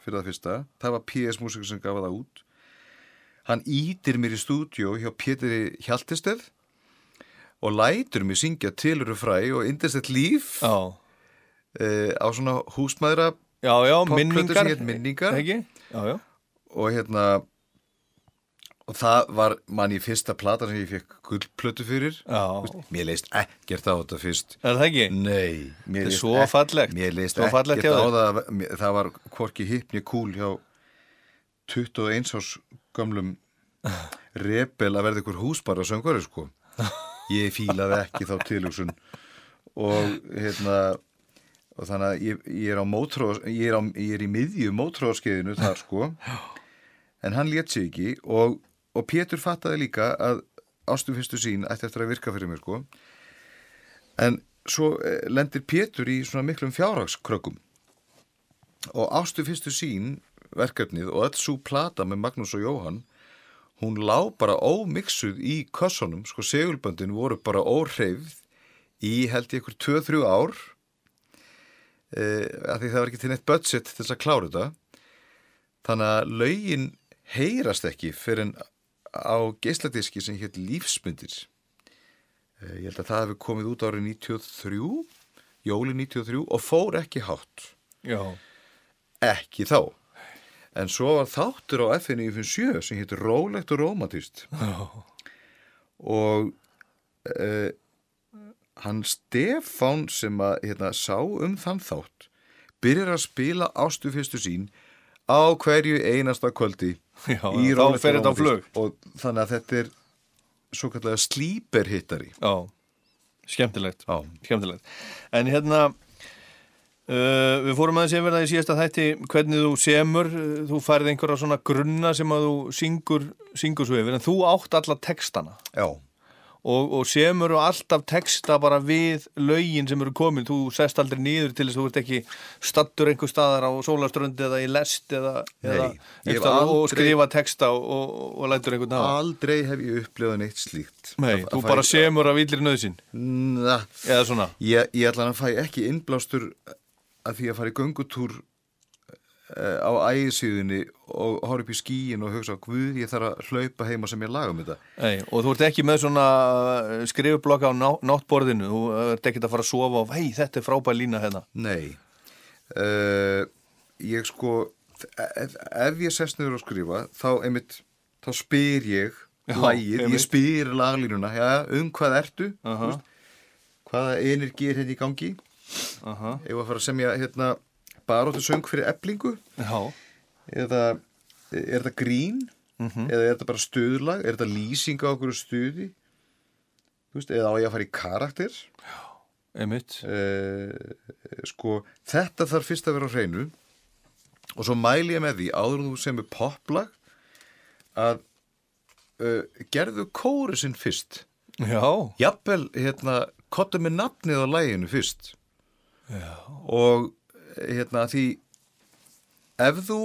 S6: fyrir það fyrsta, það var PS Music sem gaf það út hann ítir mér í stúdjó hjá Péturi Hjaltesteð og lætur mér syngja Tiluru fræ og Indestett líf
S1: Já,
S6: uh, á svona húsmaðra
S1: já, já, minningar.
S6: Minningar.
S1: Já,
S6: og hérna og það var mann í fyrsta plata sem ég fekk gullplötu fyrir mér leist ekkert á þetta fyrst
S1: Er það ekki?
S6: nei, mér
S1: Þetta er svo fallegt.
S6: mér leist ekkert á það það var hvorki hippni kúl hjá 21 árs gömlum rebel að verða ykkur húsbara söngvari sko. Ég fílaði ekki þá tilhugsun. Og hérna og þannig að ég, ég er mótró ég er, á, ég er í miðju mótróskeiðinu þar sko. En hann létt sig ekki og, og Pétur fattaði líka að ástu fyrstu sín ætti eftir að virka fyrir mér sko. En svo eh, lendir Pétur í svona miklum fjárhagskrökkum og ástu fyrstu sín verkefnið og öll svo plata með Magnús og Jóhann hún lá bara ómiksuð í kössunum, sko segulböndin voru bara óhreyfð í held ég ykkur 2-3 ár. Eh, af því það var ekki til neitt budget til þess að klára þetta. Þannig að laugin heyrast ekki fyrir á geisladiski sem hétt lífsmyndir. Eh, ég held að það hefði komið út árið 93 jóli 93 og fór ekki hátt.
S1: Já,
S6: ekki þá en svo var þáttur á FN97 sem hétt Rólegt og Rómatist og uh, hann Stefán sem að hérna, sá um þann þátt byrjar að spila ástu fyrstu sín á hverju einasta kvöldi
S1: Já,
S6: í Rólegt og. Rómatist og þannig að þetta er svo kallega slíperhittari
S1: já, skemmtilegt.
S6: Já.
S1: Skemmtilegt. En hérna uh, Við fórum aðeins yfir það í síðasta þætti hvernig þú semur, uh, þú færið einhverja svona grunna sem að þú syngur syngur svo yfir, en þú átt alla textana.
S6: Já,
S1: og, og semur og alltaf texta bara við lögin sem eru komin, þú sest aldrei niður til þess að þú ert ekki stattur einhver staðar á sólaströndi eða í lest eða,
S6: Nei,
S1: eða einhvers staðar og
S6: aldrei-
S1: skrifa texta og, og, og lætur einhvern hafa.
S6: Aldrei hef ég upplifað neitt slíkt.
S1: Nei,
S6: Að-
S1: þú
S6: að
S1: bara semur af
S6: Na,
S1: eða svona.
S6: Ég, ég ætla að fæ ekki innblástur að því að fara í göngutúr uh, á ægisíðunni og horfa upp í skíin og hugsa Guð, ég þarf að hlaupa heima sem ég laga um þetta.
S1: Nei, og þú ert ekki með svona skrifublokka á ná, náttborðinu. Þú ert ekki að fara að sofa og hei, þetta er frábær lína hérna.
S6: Nei. Uh, Ég sko ef, ég sest niður að skrifa þá einmitt, þá spyr ég
S1: einmitt.
S6: ég spyr laglínuna. Já, um hvað ertu? Uh hvaða energi er hérna í gangi
S1: Aha.
S6: ef að fara að semja hérna baróttu söng fyrir eblingu
S1: Já,
S6: eða er þetta grín?
S1: Mhm.
S6: eða er þetta bara stuðlag? Er þetta lýsing á okkur stuði? Veist, eða á ég að fara í karakter?
S1: Einmitt.
S6: Uh, sko þetta þarf fyrst að vera á hreinu. Og svo mæli ég með því áður þú sem er poplag að uh, gerðu kórusinn fyrst.
S1: Já,
S6: jafnvel hérna kottu með nafnið á læginu fyrst Já. og hérna því ef þú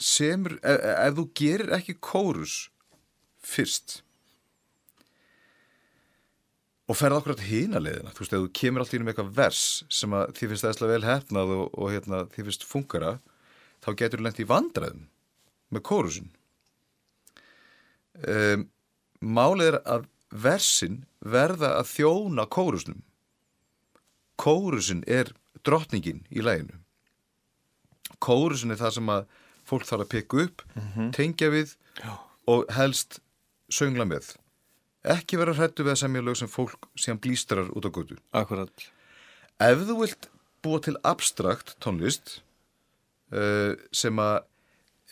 S6: semur, ef, ef þú gerir ekki kórus fyrst og ferð okkur átt hína leiðina, þú veist, ef þú kemur allt í um eitthvað vers sem að þið finnst aðeinslega vel hefnað og, og hérna, þið finnst fungara þá getur þú lent í vandræðum með kórusin um, Málið er að versin verða að þjóna kórusnum Kórusin er drottningin í læginu Kórusin er það sem að fólk þarf að pikka upp, tengja við Já. og helst söngla með. Ekki vera hrættu við að semja lög sem fólk síðan blístrar út á götu.
S1: Akkurat.
S6: Ef þú vilt búa til abstrakt tónlist uh, sem að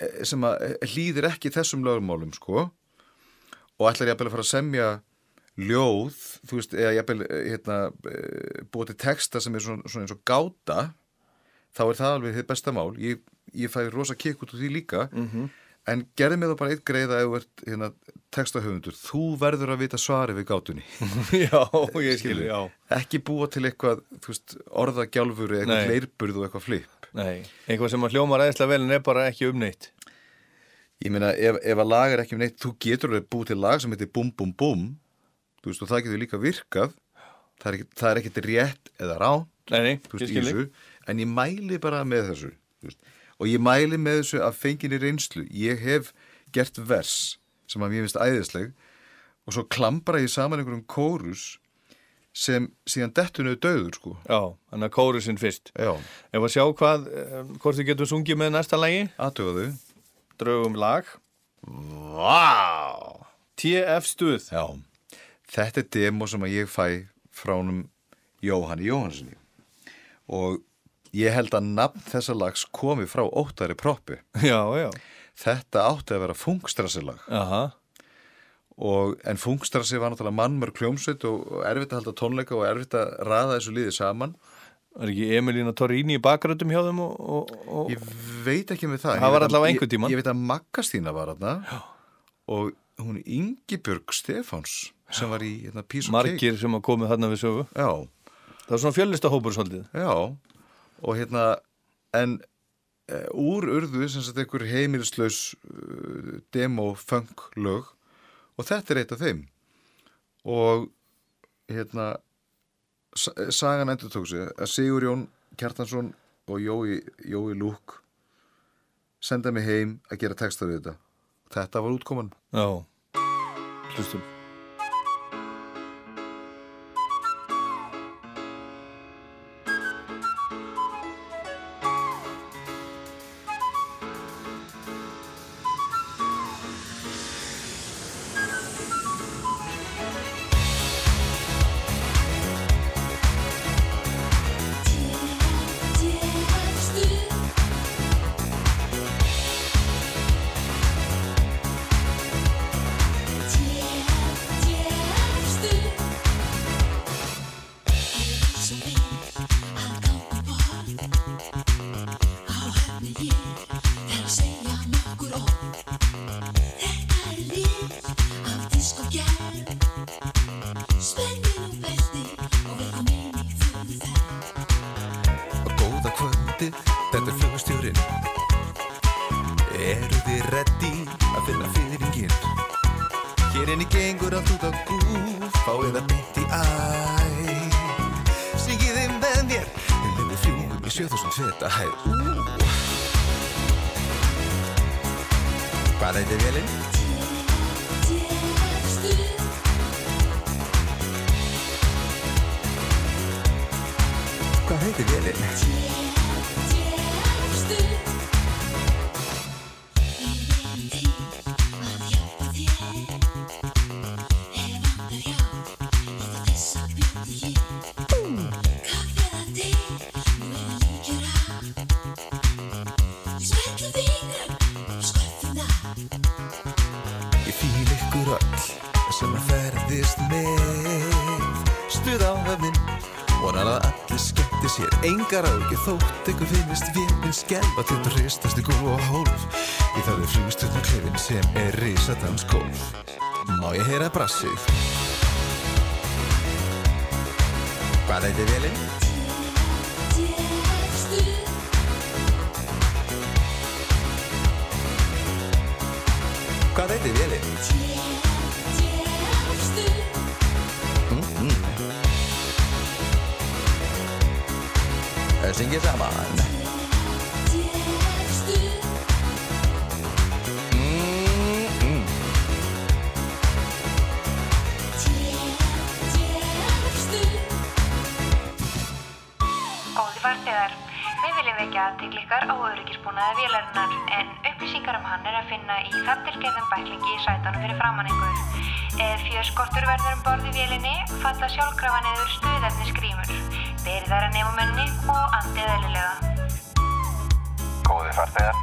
S6: eh, sem að hlýðir ekki þessum lögumálum sko og ætlar ég að fara að semja ljóð, þú veist, eða ég hérna, eh, búa til texta sem er svona, svona eins og gáta þá er það alveg þið besta mál. Ég, ég fæði rosa kikk út úr því líka.
S1: Mhm.
S6: en gerði mig þá bara eitt greiða ef þú ert hérna, textahöfundur, þú verður að vita svari við gátunni.
S1: Já, ég skilur, já.
S6: Ekki búa til eitthvað þú veist, orðagjálfur eða eitthvað leirburð og eitthvað flip.
S1: Nei, eitthvað sem að hljóma ræðislega vel en er bara ekki um neitt.
S6: Ég meina ef, ef að lag er ekki um neitt þú getur alveg búið til lag sem heitir bum bum bum þú veist og það getur líka virkað. Það er, það er ekkit rétt eða rán
S1: Nei, ég
S6: veist,
S1: skilur
S6: þessu, en ég mæli bara með þessu og ég mæli með þessu að fenginni reynslu. Ég hef gert vers sem að mér finnst æðisleg og svo klambra ég saman einhverjum kórus sem síðan dettunuðu döður sko.
S1: Já, þannig að kórusinn fyrst.
S6: Já,
S1: Ef að sjá hvað, eh, hvort þið getum sungið með næsta lagi?
S6: Aðtöfaðu
S1: Draugum lag.
S6: Vá!
S1: TF stuð.
S6: Já, þetta er demo sem að ég fæ frá honum Jóhanni Jóhansinni og ég held að nafn þessa lags komi frá óttari proppi.
S1: Já, já.
S6: Þetta átti að vera og, en Fungstrassi var náttúrulega mannmörg kljómsveit og, erfitt að halda tónleika og erfitt að raða þessu liði saman.
S1: Er ekki Emilína Torrini í bakgröndum hjá þeim og, og, og
S6: Ég veit ekki með það.
S1: Það var allavega einhvern tímann.
S6: Ég, ég veit að Maggastína var þarna. Og hún Ingibjörg Stefáns sem var í hérna, Pís og
S1: margir sem hafa komið þarna við sögu.
S6: Já,
S1: Það er svona fjöllista hópur svolítið.
S6: Já. Og hérna en e, úr urðu sem sagt einhver heimilislaus uh, demo-funk lög. Og þetta er eitt af þeim. Og hérna sa- sagan endur tók sig. Að Sigur Jón Kjartansson og Jói, Jói Lúk senda mig heim að gera texta við þetta. Þetta var útkoman.
S1: Já, hlustum
S7: 7000 feta hæð Ú. Hvað heitir velinn? Hvað heitir velinn? Ágið þótt ykkur finnist Vélinn skelfa til að hristast í gólf og hólf Í það er flugstjórn klefin sem er risadans gólf Má ég heyra brassið? Hvað heitir vélinn? Hvað
S9: falla sjálfkrafa niður stuðefni skrýmur. Berið þær að nefnumenni og andið eðlilega.
S10: Góði farþegar,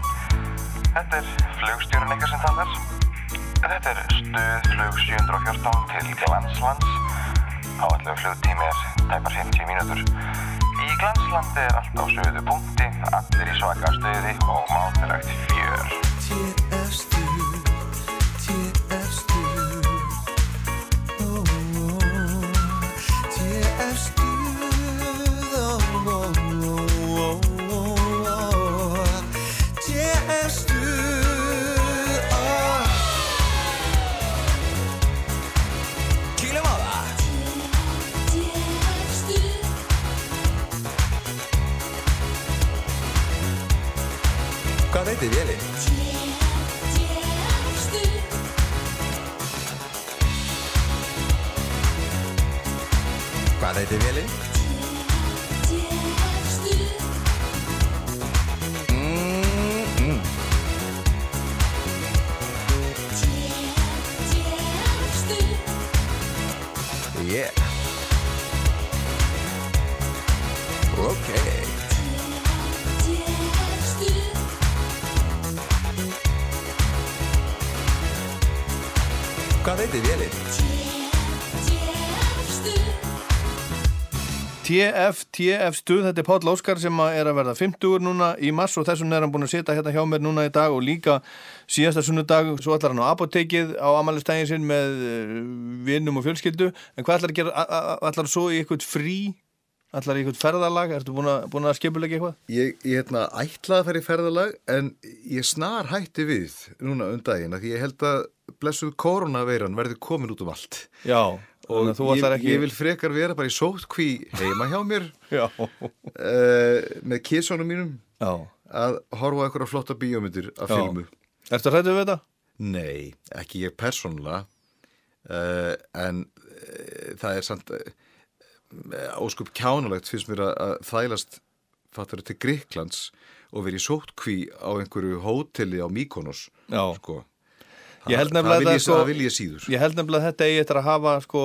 S10: þetta er flugstjórun ykkar sem talar. Þetta er stuð flug 714 til Glanslands. Áallega flugtími er tæpar 50 mínútur. Í Glanslandi er allt á sögðu punkti,
S7: TF, TF stuð,
S1: þetta er Páll Óskar sem er að verða 50 núna í mars og þessum er hann búin að sitja hérna hjá mér núna í dag og líka síðasta sunnudag, svo ætlar hann á apotekið á amalistægin sinn með eh, vinnum og fjölskyldu, en hvað ætlar að gera, ætlar svo í eitthvað frí? Ætlar í eitthvað ferðalag, ertu búin að, búin að skipulega eitthvað?
S6: Ég, ég hérna, ætlaði að fara í ferðalag en ég snar hætti við núna um daginn að ég held að blessuð koronaveiran verði komin út um allt.
S1: Já,
S6: og ég,
S1: ekki-
S6: ég vil frekar vera bara í sótkví heima hjá mér uh, með kísónum mínum
S1: Já.
S6: að horfa á eitthvað flotta bíómyndir af
S1: Já.
S6: filmu
S1: Ertu hrættu við þetta?
S6: Nei, ekki ég persónulega uh, en uh, það er samt óskup kjánulegt finnst mér að, að þælast fattur til Greiklands og verið í sótkví á einhverju hóteli á Mykonos
S1: Já.
S6: sko.
S1: Ég held nefnilega
S6: ég,
S1: þetta, sko-
S6: ég
S1: Ég að þetta eigi eftir að hafa sko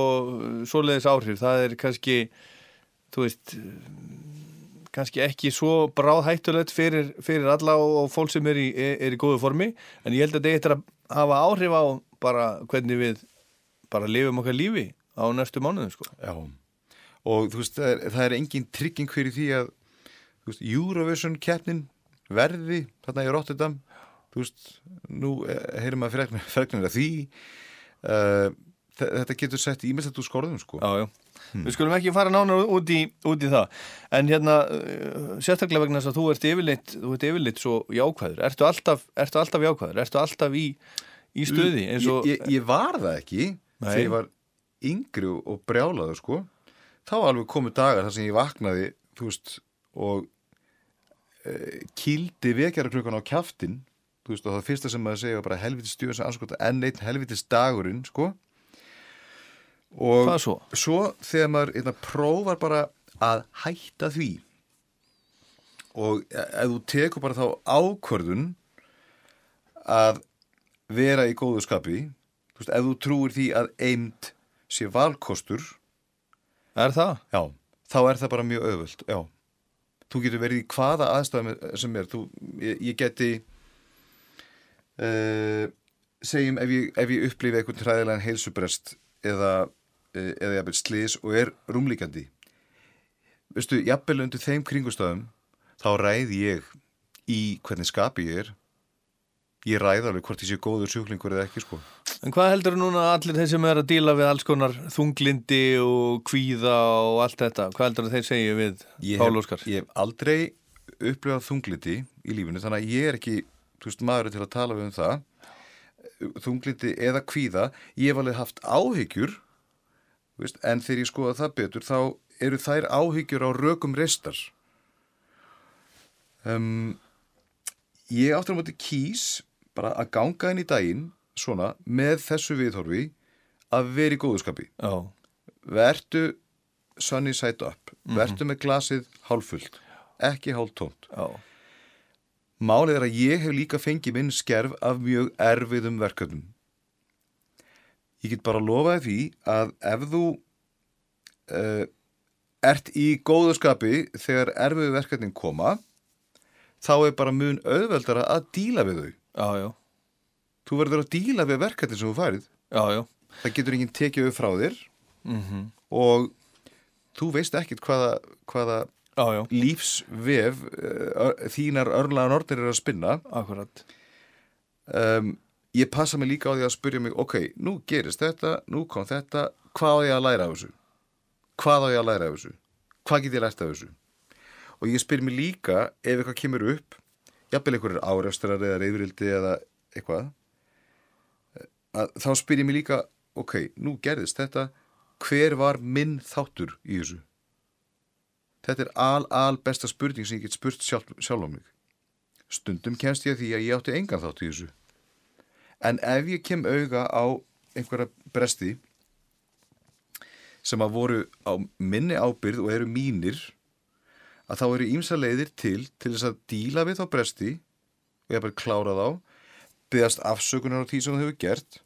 S1: svoleiðis áhrif. Það er kannski, þú veist, kannski ekki svo bráð hættulegt fyrir, fyrir alla og, og fólk sem er í, er í góðu formi. En ég held að þetta eigi eftir að hafa áhrif á bara hvernig við bara lifum okkar lífi á næstu mánuðum sko.
S6: Já, og þú veist, það er, það er engin trygging fyrir því að veist, Eurovision keppnin verði þarna í Rotterdam þú veist, nú eh, heyrum að fregnir að því uh, þetta getur sett ímestætt úr skorðum sko.
S1: Já, já. Við skulum ekki fara nánar út í, út í það. En hérna, uh, sérstaklega vegna þess að þú ert yfirleitt, þú ert yfirleitt svo jákvæður. Ertu alltaf, ertu alltaf jákvæður? Ertu alltaf í, í stuði? og-
S6: ég, ég, var það ekki
S1: Nei.
S6: þegar ég var yngri og- brjálaður sko þá alveg komið dagar þar sem ég vaknaði þú veist og uh, kýldi vekjara klukkan á kjaftin þú veist og það fyrsta sem maður segja bara helvitis stjórn sem anskota enn einn helvitis dagurinn sko og
S1: Hvað svo?
S6: svo þegar maður einna, prófar bara að hætta því og e- ef þú tekur bara þá ákvörðun að vera í góðu skapi þú veist, ef þú trúir því að eind sé valkostur
S1: Er það?
S6: Já, þá er það bara mjög auðvöld, já Þú getur verið í hvaða aðstæðum sem er þú, ég, ég geti uh, segjum ef ég, ef ég upplifi eitthvað træðilegan heilsubrest eða, uh, eða jafnvel slís og er rúmlíkandi veistu, jafnvel undir þeim kringustöðum þá ræði ég í hvernig skapi ég er ég ræði alveg hvort ég sé góður sjúklingur eða ekki sko
S1: En hvað heldur núna allir þeir sem er að díla við alls konar þunglindi og kvíða og allt þetta? Hvað heldur þeir segja við Pál Óskar?
S6: ég hef aldrei upplifað þungliti í lífinu þannig að ég er ekki veist, maður til að tala við um það þungliti eða kvíða ég hef alveg haft áhyggjur veist, en þegar ég skoða það betur þá eru þær áhyggjur á rökum reistar um, ég áttur á móti kýs bara að ganga inn í daginn svona með þessu viðhorfi að vera í góðuskapi
S1: Já.
S6: vertu sunny side up
S1: Mhm.
S6: vertu með glasið hálffullt ekki hálftónt
S1: Já.
S6: Málið er að ég hef líka fengið minn skerf af mjög erfiðum verkefnum ég get bara lofaði því að ef þú uh, ert í góðu skapi þegar erfiðu verkefnin koma þá er bara mun auðveldara að díla við þau
S1: já, já.
S6: þú verður að díla við verkefnin sem þú færið
S1: já, já.
S6: það getur enginn tekið upp frá þér
S1: Mhm.
S6: og þú veist ekkit hvaða, hvaða
S1: já, já.
S6: lífsvef uh, þínar örlaðan orðir er að spinna.
S1: Akkurat.
S6: Um, ég passa mig líka á því að spyrja mig ok, nú gerist þetta, nú kom þetta hvað á ég að læra af þessu? Hvað á ég að læra af þessu? Hvað get ég lært af þessu? Og ég spyr mig líka ef eitthvað kemur upp jafnvel einhverjir árefstrar eða reyðurildi eða eitthvað að, þá spyr ég mig líka ok, nú gerðist þetta hver var minn þáttur í þessu þetta er al, al besta spurning sem ég get spurt sjálf, sjálf á mig. Stundum kemst ég að því að ég átti engan þátt í þessu. En ef ég kem auga á einhverja bresti sem að voru á minni ábyrð og eru mínir að þá eru ímsa leiðir til til þess að díla við þá bresti og ég bara klára þá byggast afsökunar á því sem þú hefur gert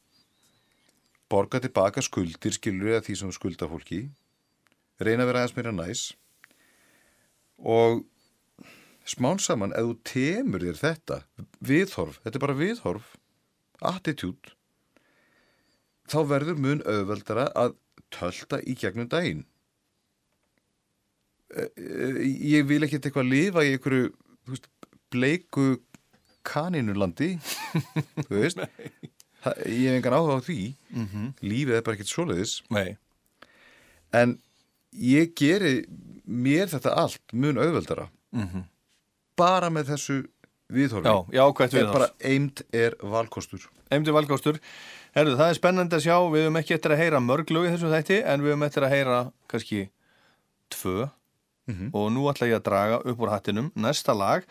S6: borga tilbaka skuldir skilur eða því sem þú skulda fólki reyna að vera aðeins meira næs og smán saman ef þú temur þér þetta viðhorf, þetta er bara viðhorf attitude þá verður mun auðveldara að tölta í gegnum daginn. Eh, eh, ég vil ekkert eitthvað lifa í einhverju veist, bleiku kaninulandi þú veist. Það, ég hef engan áhuga á því.
S1: Mhm.
S6: lífið er bara ekkert svoleiðis.
S1: Nei.
S6: en ég geri mér þetta allt mun auðveldara
S1: Mhm.
S6: bara með þessu viðhorfi
S1: Já, jákvætt
S6: er
S1: viðhorf.
S6: bara eind er valkostur
S1: Eimdi valgástur. Herðu, það er spennandi að sjá, við höfum ekki eftir að heyra mörg lög í þessum þætti, en við höfum eftir að heyra kannski tvö
S6: Mhm.
S1: og nú ætla ég að draga upp úr hattinum næsta lag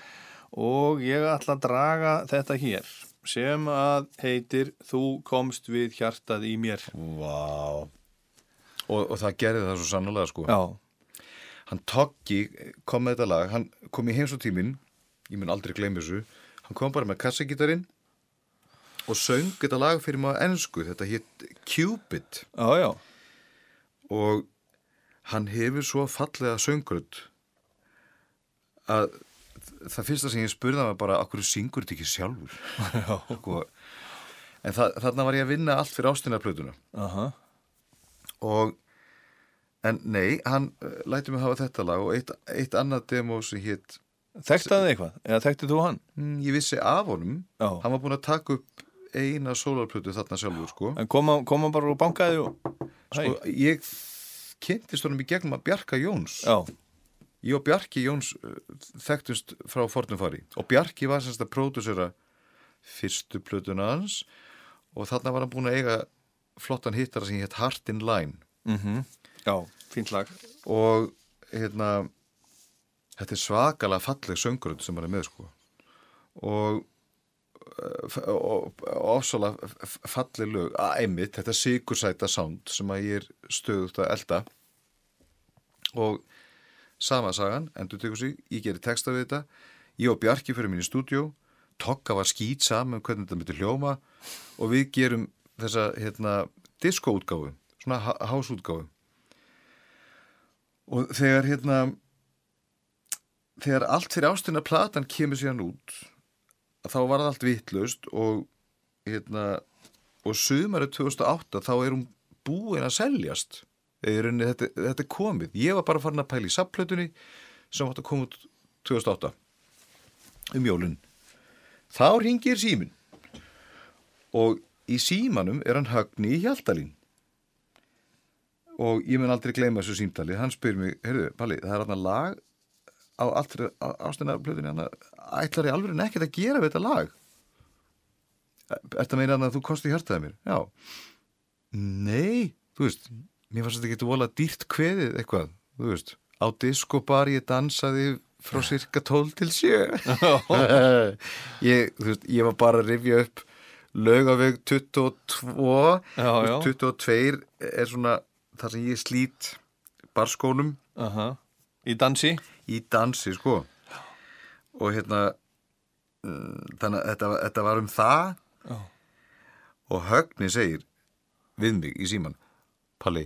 S1: og ég ætla að draga þetta hér sem að heitir Þú komst við hjartað í mér.
S6: Vá. Og, og það gerði það svo sannlega sko.
S1: Já.
S6: hann Toggi kom með þetta lag. Hann kom í heims og tímin ég mun aldrei gleyma þessu. Hann kom bara með kassagítarinn og söng þetta lag fyrir maður ennsku þetta hétt Cupid.
S1: Já, já.
S6: og hann hefur svo fallega söngrödd að það fyrsta sem ég hann var bara akkur syngur þetta ekki sjálfur? Sko, en það, þarna var ég að vinna allt fyrir ástinarplötuna.
S1: Aha.
S6: Og en nei, hann uh, læti mig hafa þetta lag og eitt, eitt annað demo sem hétt
S1: Þekktaði eitthvað? Eða þekkti þú hann?
S6: Mm, ég vissi af honum
S1: Já.
S6: hann var búin að taka upp eina sólarplötu þarna sjálfur sko
S1: En kom hann, kom hann bara og bankaði og...
S6: sko, ég kynntist honum í gegnum að Bjarka Jóns
S1: Já.
S6: ég og Bjarki Jóns uh, þekktust frá Fornumfari og Bjarki var semst að pródusera fyrstu plötuna hans og þarna var hann búin að eiga flottan hittara sem hétt Heart in Line.
S1: Mm Já, fínt lag.
S6: og hérna þetta er svakalega falleg söngrönd sem hann er með sko. Og og ofsalega falleg lög. Að einmitt, þetta sigursæta sound sem að ég er stöðugt að elda og sama sagan, endur tekur sig ég gerir texta við þetta. Ég og Bjarki fyrir mín í stúdjó Tokka var skýt saman um hvernig þetta myndi hljóma. Og við gerum þessa hérna, diskóútgáfu svona há- hásútgáfu og þegar hérna þegar allt fyrir ástina platan kemur síðan út þá var það allt vittlust og hérna og sumarið 2008 þá er hún búin að seljast. Rauninni þetta, þetta er komið. Ég var bara farin að pæla í sapplötunni sem átt að koma út 2008 um jólun þá ringir símin og í símanum er hann högni í hjaldalín og ég mun aldrei gleyma þessu símtali. Hann spyr mig, heyrðu, Palli, það er hann lag á alltaf ástinarblöðinni hann ætlar ég alveg nekkert að gera við þetta lag? Ertu að meina að þú kosti hjartaði mér? Já. Nei, þú veist mér fannst þetta ekki volað dýrt kveðið eitthvað, þú veist. Á diskobar ég dansaði frá cirka 12 til 7 ég, veist, ég var bara að rifja upp laugaveg 22
S1: Já, já.
S6: 22 er svona þar sem ég slít barskónum
S1: Aha. Í dansi?
S6: í dansi sko og hérna mm, þannig að þetta, þetta var um það
S1: Já.
S6: og Högni segir við mig í síman Palli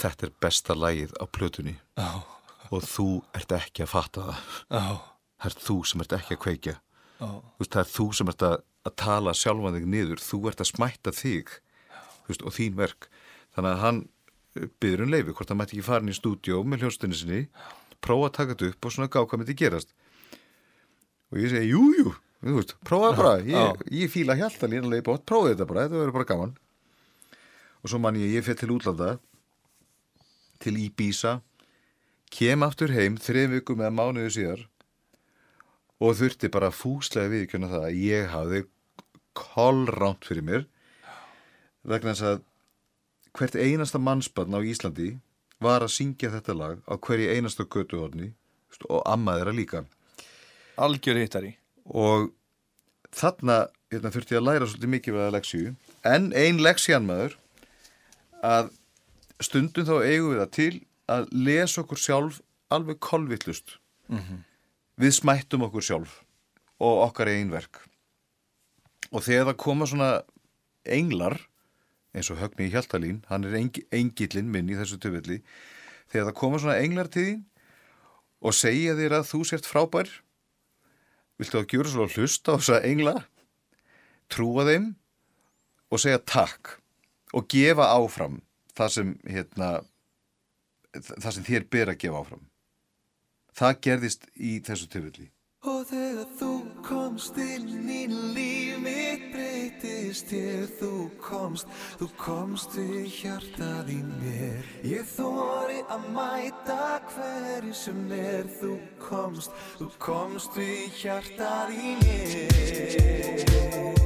S6: þetta er besta lagið á plötunni
S1: Já.
S6: og þú ert ekki að fatta það
S1: Já.
S6: það er þú sem ert ekki að kveikja veist, það er þú sem ert að, að tala sjálfan þig niður, þú ert að smætta þig veist, og þín verk. Þannig að hann byður um leifi hvort hann mætti ekki fara inn í stúdíó með hljóstunni sinni prófa að taka þetta upp og svona gá hvað myndi gerast. Og ég segi, jú, jú prófa það bara, ég, ég fíla hjálta línulega bótt, prófa þetta bara, þetta verður bara gaman. Og svo man ég, ég fyrir til útlanda til Íbísa kem aftur heim þreim vikum eða mánuðu síðar og þurfti bara fúslega viðkjöna það að ég hafði kollránt fyrir mér vegna þess að hvert einasta mannsbarn á Íslandi var að syngja þetta lag á hverju einasta götuhorni og amma þeirra líka.
S1: Algjör hittari.
S6: Og þarna hérna, þurfti ég að læra svolítið mikið við að leksju en ein leksjan maður að stundum þá eigum við það til að lesa okkur sjálf alveg kolvillust
S1: Mhm
S6: við smættum okkur sjálf og okkar einverk og þegar það koma svona englar eins og Högni í Hjaltalín hann er engillin minn í þessu töfvelli þegar það koma svona englar til þín og segja þér að þú sért frábær viltu að gjöra svona hlusta á þessa engla trúa þeim og segja takk og gefa áfram það sem, hérna, það sem þér ber að gefa áfram. Það gerðist í þessu tilvöldi.
S7: Og þegar þú komst inn í líf mitt breytist ég, þú komst, þú komst í hjartað í mér. Ég þóri að mæta hverju sem er, þú komst, þú komst í hjartað í mér.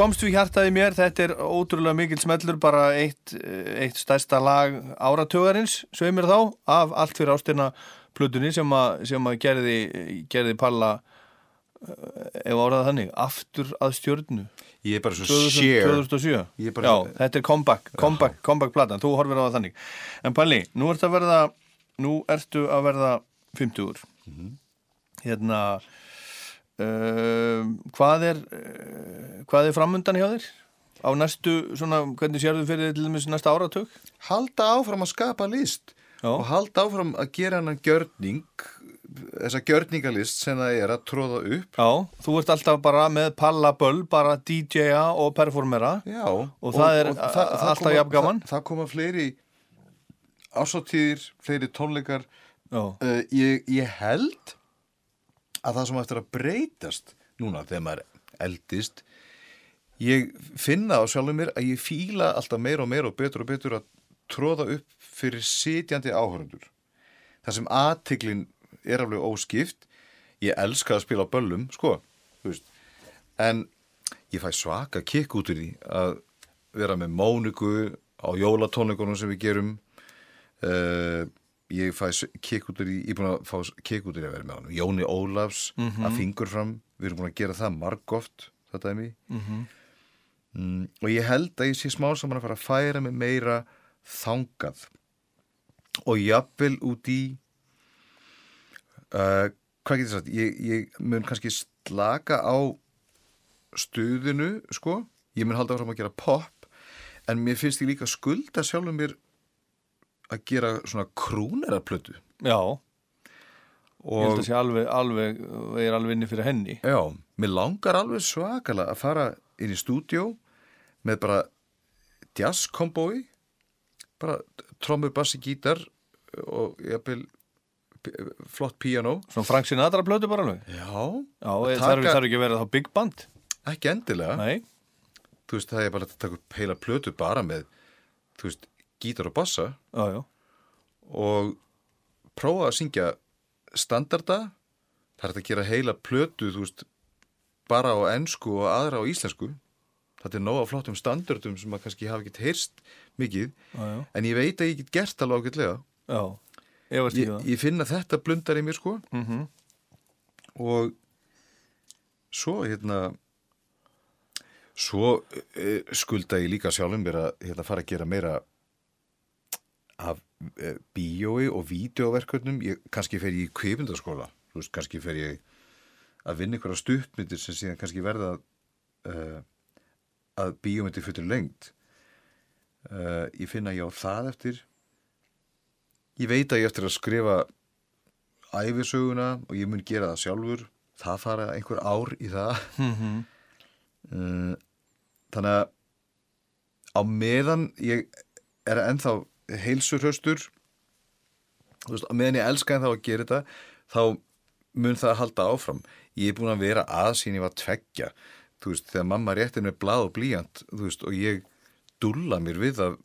S7: Komst við
S1: hjartaði mér, þetta er ótrúlega mikil smellur, bara eitt, eitt stærsta lag áratögarins, sveimir þá, af allt fyrir ástina plutunni sem að, sem að gerði, gerði Palla, eh, ef áraða þannig, aftur að stjörnu.
S6: Ég er bara svo
S1: 2000
S6: share
S1: 2007.
S6: Ég er bara
S1: Já,
S6: svo-
S1: þetta er comeback, comeback, comeback platan, þú horfir á það þannig. En Palli, nú ertu að verða, nú ertu að verða 50-ur.
S6: Mhm.
S1: Hérna, uh, hvað er, uh, hvað er framundan hjá þér? Á næstu, svona, hvernig sérðu fyrir þér til dæmis næsta áratug?
S6: Halda áfram að skapa list
S1: Já.
S6: og halda áfram að gera hennan gjörning þessa gjörningalist sem það er að tróða upp
S1: Já, þú ert alltaf bara með pallaböll, bara DJ-a og performera.
S6: Já,
S1: Og það er alltaf
S6: koma-
S1: jafn gaman.
S6: Það, það koma fleiri ásáttíðir, fleiri tónleikar uh, ég, ég held að það sem eftir að breytast núna þegar maður eldist ég finna á sjálfum mér að ég fíla alltaf meira og meira og betur og betur að tróða upp fyrir sitjandi áhörundur þar sem aðtiklin er alveg óskipt. Ég elska að spila böllum sko, en ég fæ svaka kikk út úr því að vera með mónugu á jólatónleikunum sem við gerum uh, ég fæ kikk út úr því ég er búin að fá kikk út úr því að vera með honum. Jóni Ólafs
S1: Mhm.
S6: að fingur fram við erum búin að gera það margóft þetta er mér
S1: Mhm.
S6: mm, og ég held að ég sé smá saman að fara að færa mig meira þangað. Og jafnvel út í uh, hvað getur sagt? Ég, ég mun kannski slaka á stuðinu sko, ég mun halda áfram að gera pop en mér finnst ég líka skulda sjálfum mér að gera svona krúnera plötu
S1: Já, ég held
S6: og
S1: að sé alveg, alveg, við erum alveg inni fyrir henni.
S6: Já, mér langar alveg svakalega að fara inn í stúdjó með bara jazzkombói, bara trommur, bassi, gítar og jafnvel p- flott piano.
S1: Svona Frank Sinatra plötu bara alveg.
S6: Já,
S1: Já, það þarf
S6: taka-
S1: þarf ekki að vera þá big band.
S6: ekki endilega.
S1: Nei,
S6: Þú veist, það er bara að taka upp heila plötu bara með, þú veist, gítar og bassa
S1: já, já.
S6: og prófa að syngja standarda. Það er að gera heila plötu, veist, bara á ensku og aðra á íslensku. Þetta er nóg af flottum standardum sem maður kannski hafa ekkert heyrst mikið.
S1: Já.
S6: En ég veit að ég get gert alveg.
S1: Já, ég
S6: Ég, ég finn að þetta blundar í mér sko.
S1: Mhm.
S6: Og svo hérna, svo uh, skulda ég líka sjálfum mér að hérna, fara að gera meira af uh, bíói og vídeoverkvöldnum. Ég, kannski fer ég í veist, kannski fer ég að vinna ykkur á stuttmyndir sem síðan kannski verða uh, að bíómyndir fyrir lengt. Uh, ég finna ég á það eftir Ég veit að ég eftir að skrifa æfisöguna og ég mun gera það sjálfur. Það fara einhver ár í það.
S1: Mhm.
S6: Uh, Þannig að á meðan ég er ennþá veist, á meðan ég elska ennþá að gera þetta, þá mun það halda áfram. Ég er búin að vera aðsýn ég var tveggja. Þú veist, þegar mamma réttir með blað og blíjant, veist, og ég dúlla mér við að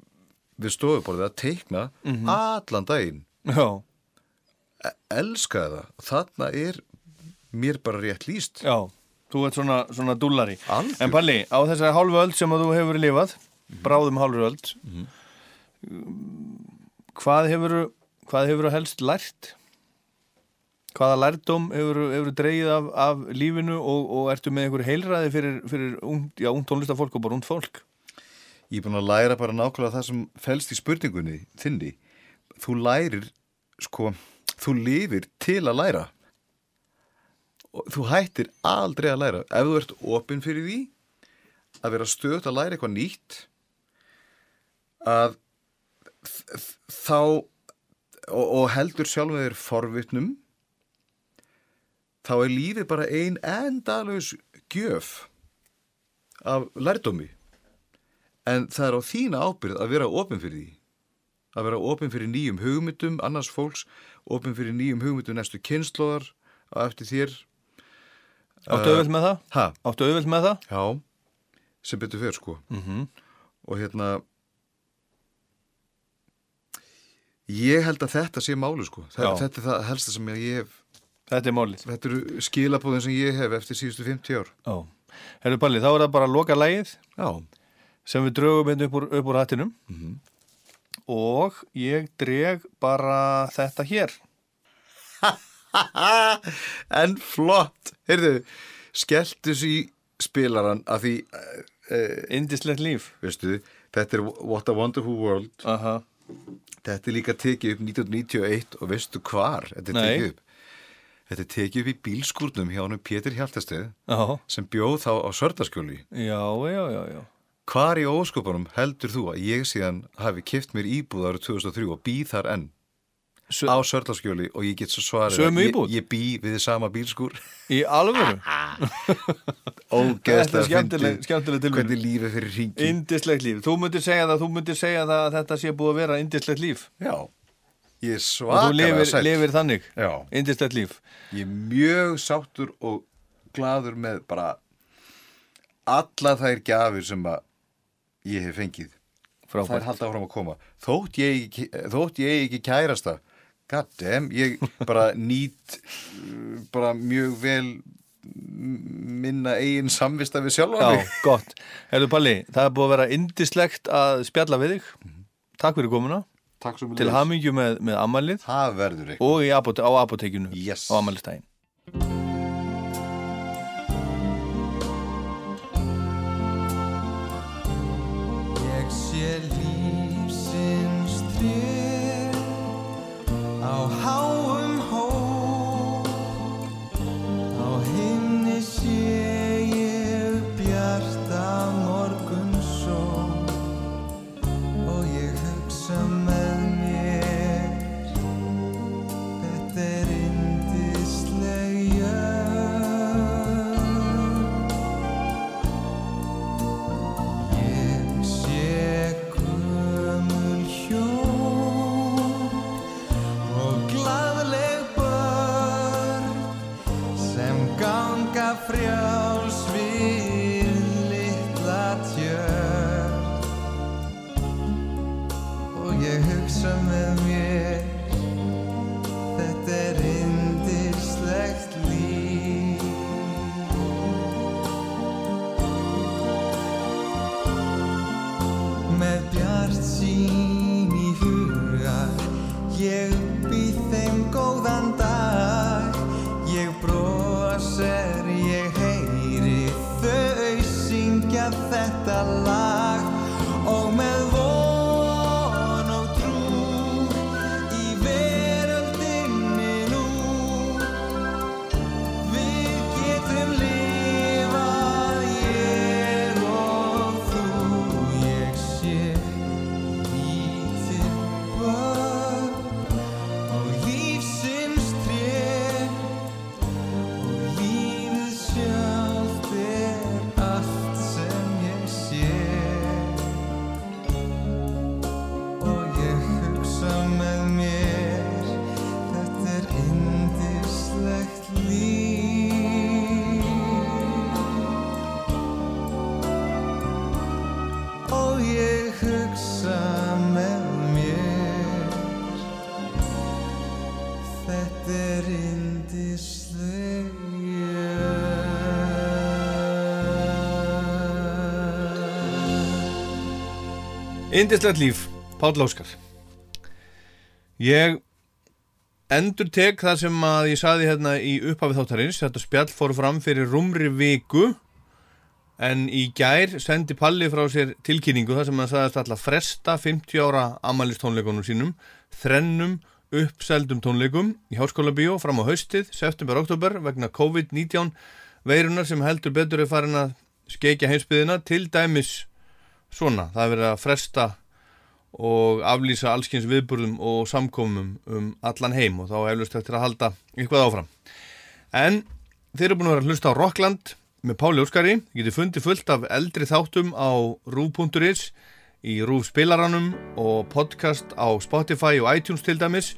S6: við stofuborðið að teikna
S1: Mhm.
S6: allan daginn.
S1: Já,
S6: Elska það. Þarna er mér bara rétt líst.
S1: já. Þú ert svona, svona dúllari.
S6: Algjör.
S1: En Palli, á þessari hálfu öld sem að þú hefur lifað, bráðum hálfu öld, hvað hefur hvað hefur helst lært? Hvaða lærdóm hefur, hefur dreigið af, af lífinu og, og ertu með einhver heilræði fyrir, fyrir ung, tónlistafólk og bara ung fólk?
S6: Ég er búin að læra bara nákvæmlega það sem felst í spurningunni þinni. Þú lærir, sko, þú lifir til að læra. Og þú hættir aldrei að læra. Ef þú ert opinn fyrir því að vera stöðt að læra eitthvað nýtt, að þá, og, og heldur sjálf með þér forvitnum, þá er lífið bara ein endalaus gjöf af lærdómi. En það er á þína ábyrð að vera opinn fyrir því. Að vera opinn fyrir nýjum hugmyndum, annars fólks, opinn fyrir nýjum hugmyndum næstu kynnslóðar á eftir þér.
S1: Áttu auðveld með það?
S6: Hæ?
S1: Áttu auðveld með það?
S6: Já, sem betur fyrir sko.
S1: Mhm.
S6: Og hérna, ég held að þetta sé máli sko.
S1: Já.
S6: þetta er það helsta sem ég hef,
S1: Þetta er málið.
S6: þetta eru skilabóðin sem ég hef eftir síðustu 50 ár.
S1: Já. Herru Palli, þá er það bara að loka lægið
S6: Já.
S1: sem við draugum hérna upp upp úr hattinum og ég dreg bara þetta hér
S6: en flott heyrðu, skelltu sér í spilaran að því uh,
S1: Indislegt líf
S6: veistu, þetta er What a Wonderful World
S1: Aha.
S6: Þetta er líka tekið upp 1991 og veistu hvar þetta er tekið upp? Þetta er tekið upp í bílskúrnum hjá hann Pétur Hjaltesteð sem bjóð þá á Sördaskjóli
S1: Já, já, já, já.
S6: Hvar í óskopunum heldur þú að ég síðan hafi kipt mér íbúð árið 2003 og býð þar enn á Sördaskjóli og ég get svo svarið ég, ég bý við sama bílskúr.
S1: Í alvöru? Er
S6: ógeðslega
S1: skemmtileg,
S6: hvernig lífið fyrir ringi
S1: Indislegt líf, þú myndir segja það, þú myndir segja það að þetta sé búið að vera indislegt líf.
S6: Já, ég er
S1: og þú lifir, lifir þannig.
S6: Já.
S1: indislegt líf.
S6: Ég er mjög sáttur og gladur með bara alla þær gjafir sem að ég hef fengið.
S1: Frábært.
S6: þær halda áfram að koma. Þótt ég, þótt ég ekki kærasta god damn, ég bara nýt uh, bara mjög vel minna eigin samvista við sjálfa
S1: Já, gott. Herðu Palli, það er búið að vera indislegt að spjalla við þig. Takk fyrir komuna.
S6: Takk svo
S1: Til hamingju með, með ammælið
S6: Það verður eitthvað
S1: og í á apotekinu
S6: yes.
S1: á ammælistægin.
S7: Indislegt líf,
S1: Páll Óskar. Ég endur tek það sem að ég saði hérna í upphafið þáttarins. Þetta spjall fór fram fyrir rúmri viku en í gær sendi Palli frá sér tilkynningu þar sem hann sagðist alltaf fresta 50 ára ammælistónleikunum sínum, þrennum uppseldum tónleikum í Háskóla Bíó fram á haustið, september-oktober vegna COVID-19 veirunar sem heldur betur er farin að skeikja heimsbyðina til dæmis svona, það er verið að fresta og aflýsa allskins viðburðum og samkomum um allan heim og þá heflust eftir að halda eitthvað áfram. En þeir eru búin að vera að hlusta á Rockland með Páli Óskari, getur fundið fullt af eldri þáttum á rúf.is í rúf spilaranum og podcast á Spotify og iTunes til dæmis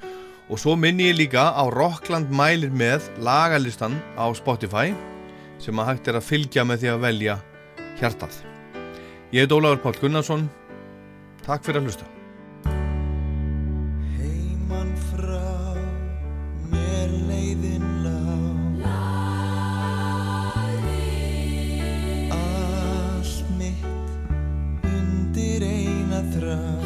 S1: og svo minni ég líka á Rockland mælir með lagalistan á Spotify sem að hægt er að fylgja með því að velja hjartað. Ég heit Ólaður Pál Gunnarsson. Takk fyrir að hlusta.
S7: Heimann frá mér leiðin lág Læri Allt mitt undir eina þrá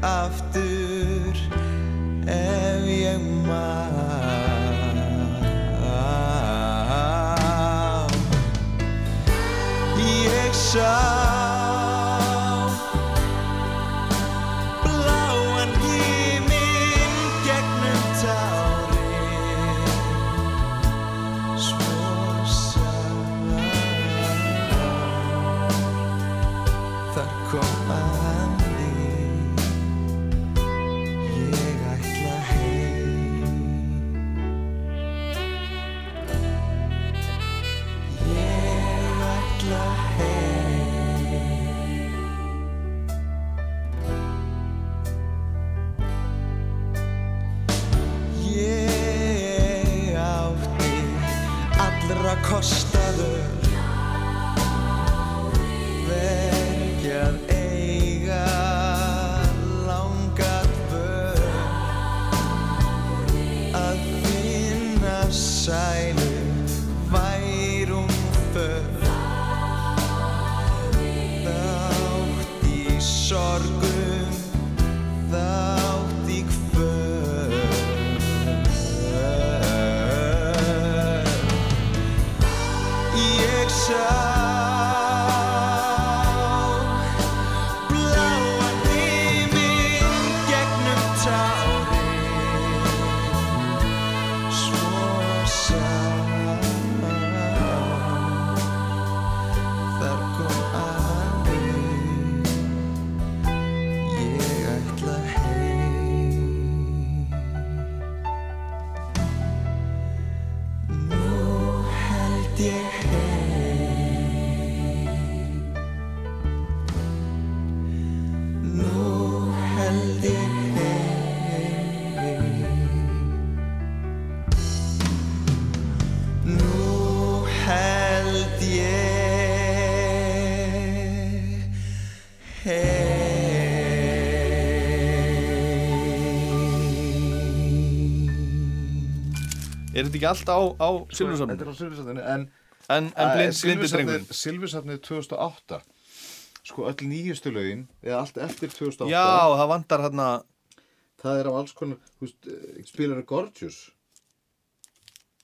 S7: aftur ef ég má Ég sá finna
S1: Er þetta ekki allt á, á
S6: Þetta
S1: Silfursafninu?
S6: er á Silfursafninu en
S1: En, en drengurinn?
S6: Silfursafnið 2008 Sko öll nýjustu lögin eða allt eftir 2008
S1: Já, það vantar hérna
S6: Það er á alls konar þú veist, eh, Spilar er Gorgeous?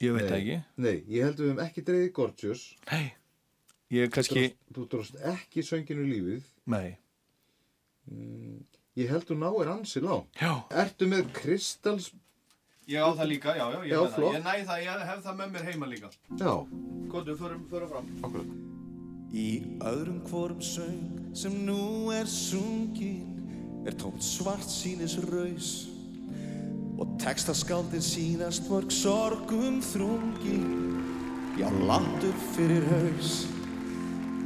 S1: Ég veit
S6: Nei.
S1: það ekki.
S6: Nei, ég held að við hefum ekki dreigið Gorgeous.
S1: Nei. Ég kannski
S6: Þú dróst ekki sönginu lífið.
S1: Nei.
S6: Mm, Ég held þú náir ansi lá
S1: Já.
S6: Ertu með Kristals
S1: Ég á það líka, já, já, ég,
S6: Já,
S1: það. ég næ það, ég hef það með mér heima líka.
S6: Já.
S1: Kvotum, förum, förum fram.
S6: Akkurat.
S7: Í öðrum hvorum söng sem nú er sungin er tómt svart sínis raus og textaskáldin sínast mörg sorgum þrungin. Já langt upp fyrir haus.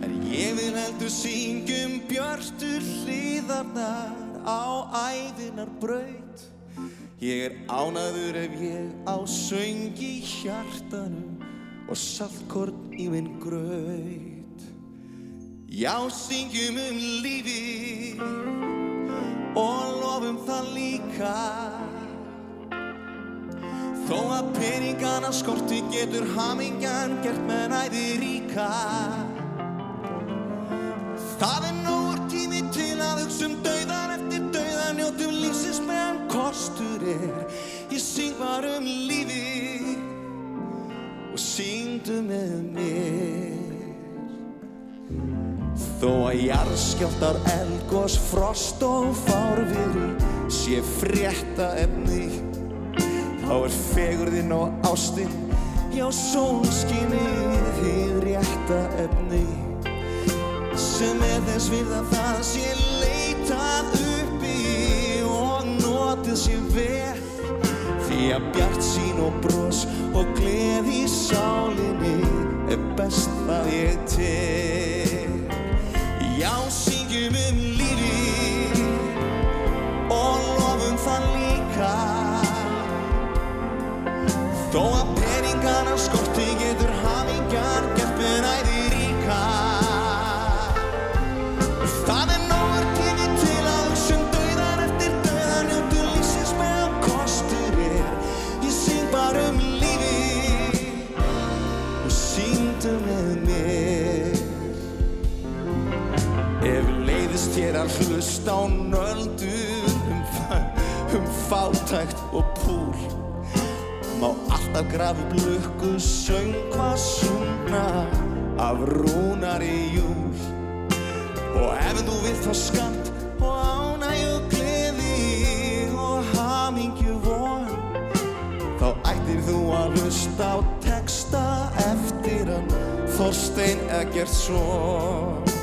S7: En ég vil heldur syngjum björtur hlýðarnar á æðinar braut ég er ánaður ef ég á söng í hjartanu og saltkorn í minn graut. Já, syngjum um lífi og lofum það líka. Þó að peningana skorti getur hamingjan gert með næði ríka. Það er nógur tími til að hugsa um dauðan eftir dauðan njótum lífsins meðan kostur er. Ég syng bara um lífi og syngdu með mér. Þó að jarðskjáltar elgos frost og fárveri sé frétta efni þá er fegurðin og ástinn já sólskinnið hið rétta efni. Sem er þess við að það sé leitað og notið sé vel því að bjart sín og bros og gleð í sálinni er best það ég til Já, syngjum um lífi og lofum það líka. Þó að peningana skorti hlust á nöldur um, um fátækt og púl. Má alltaf grafi blökku söngva sunna af rúnari júl. Og ef þú vilt þá skamt og ánægju gleði og hamingju von þá ættir þú að hlusta á texta eftir hann Þorstein Eggertsson.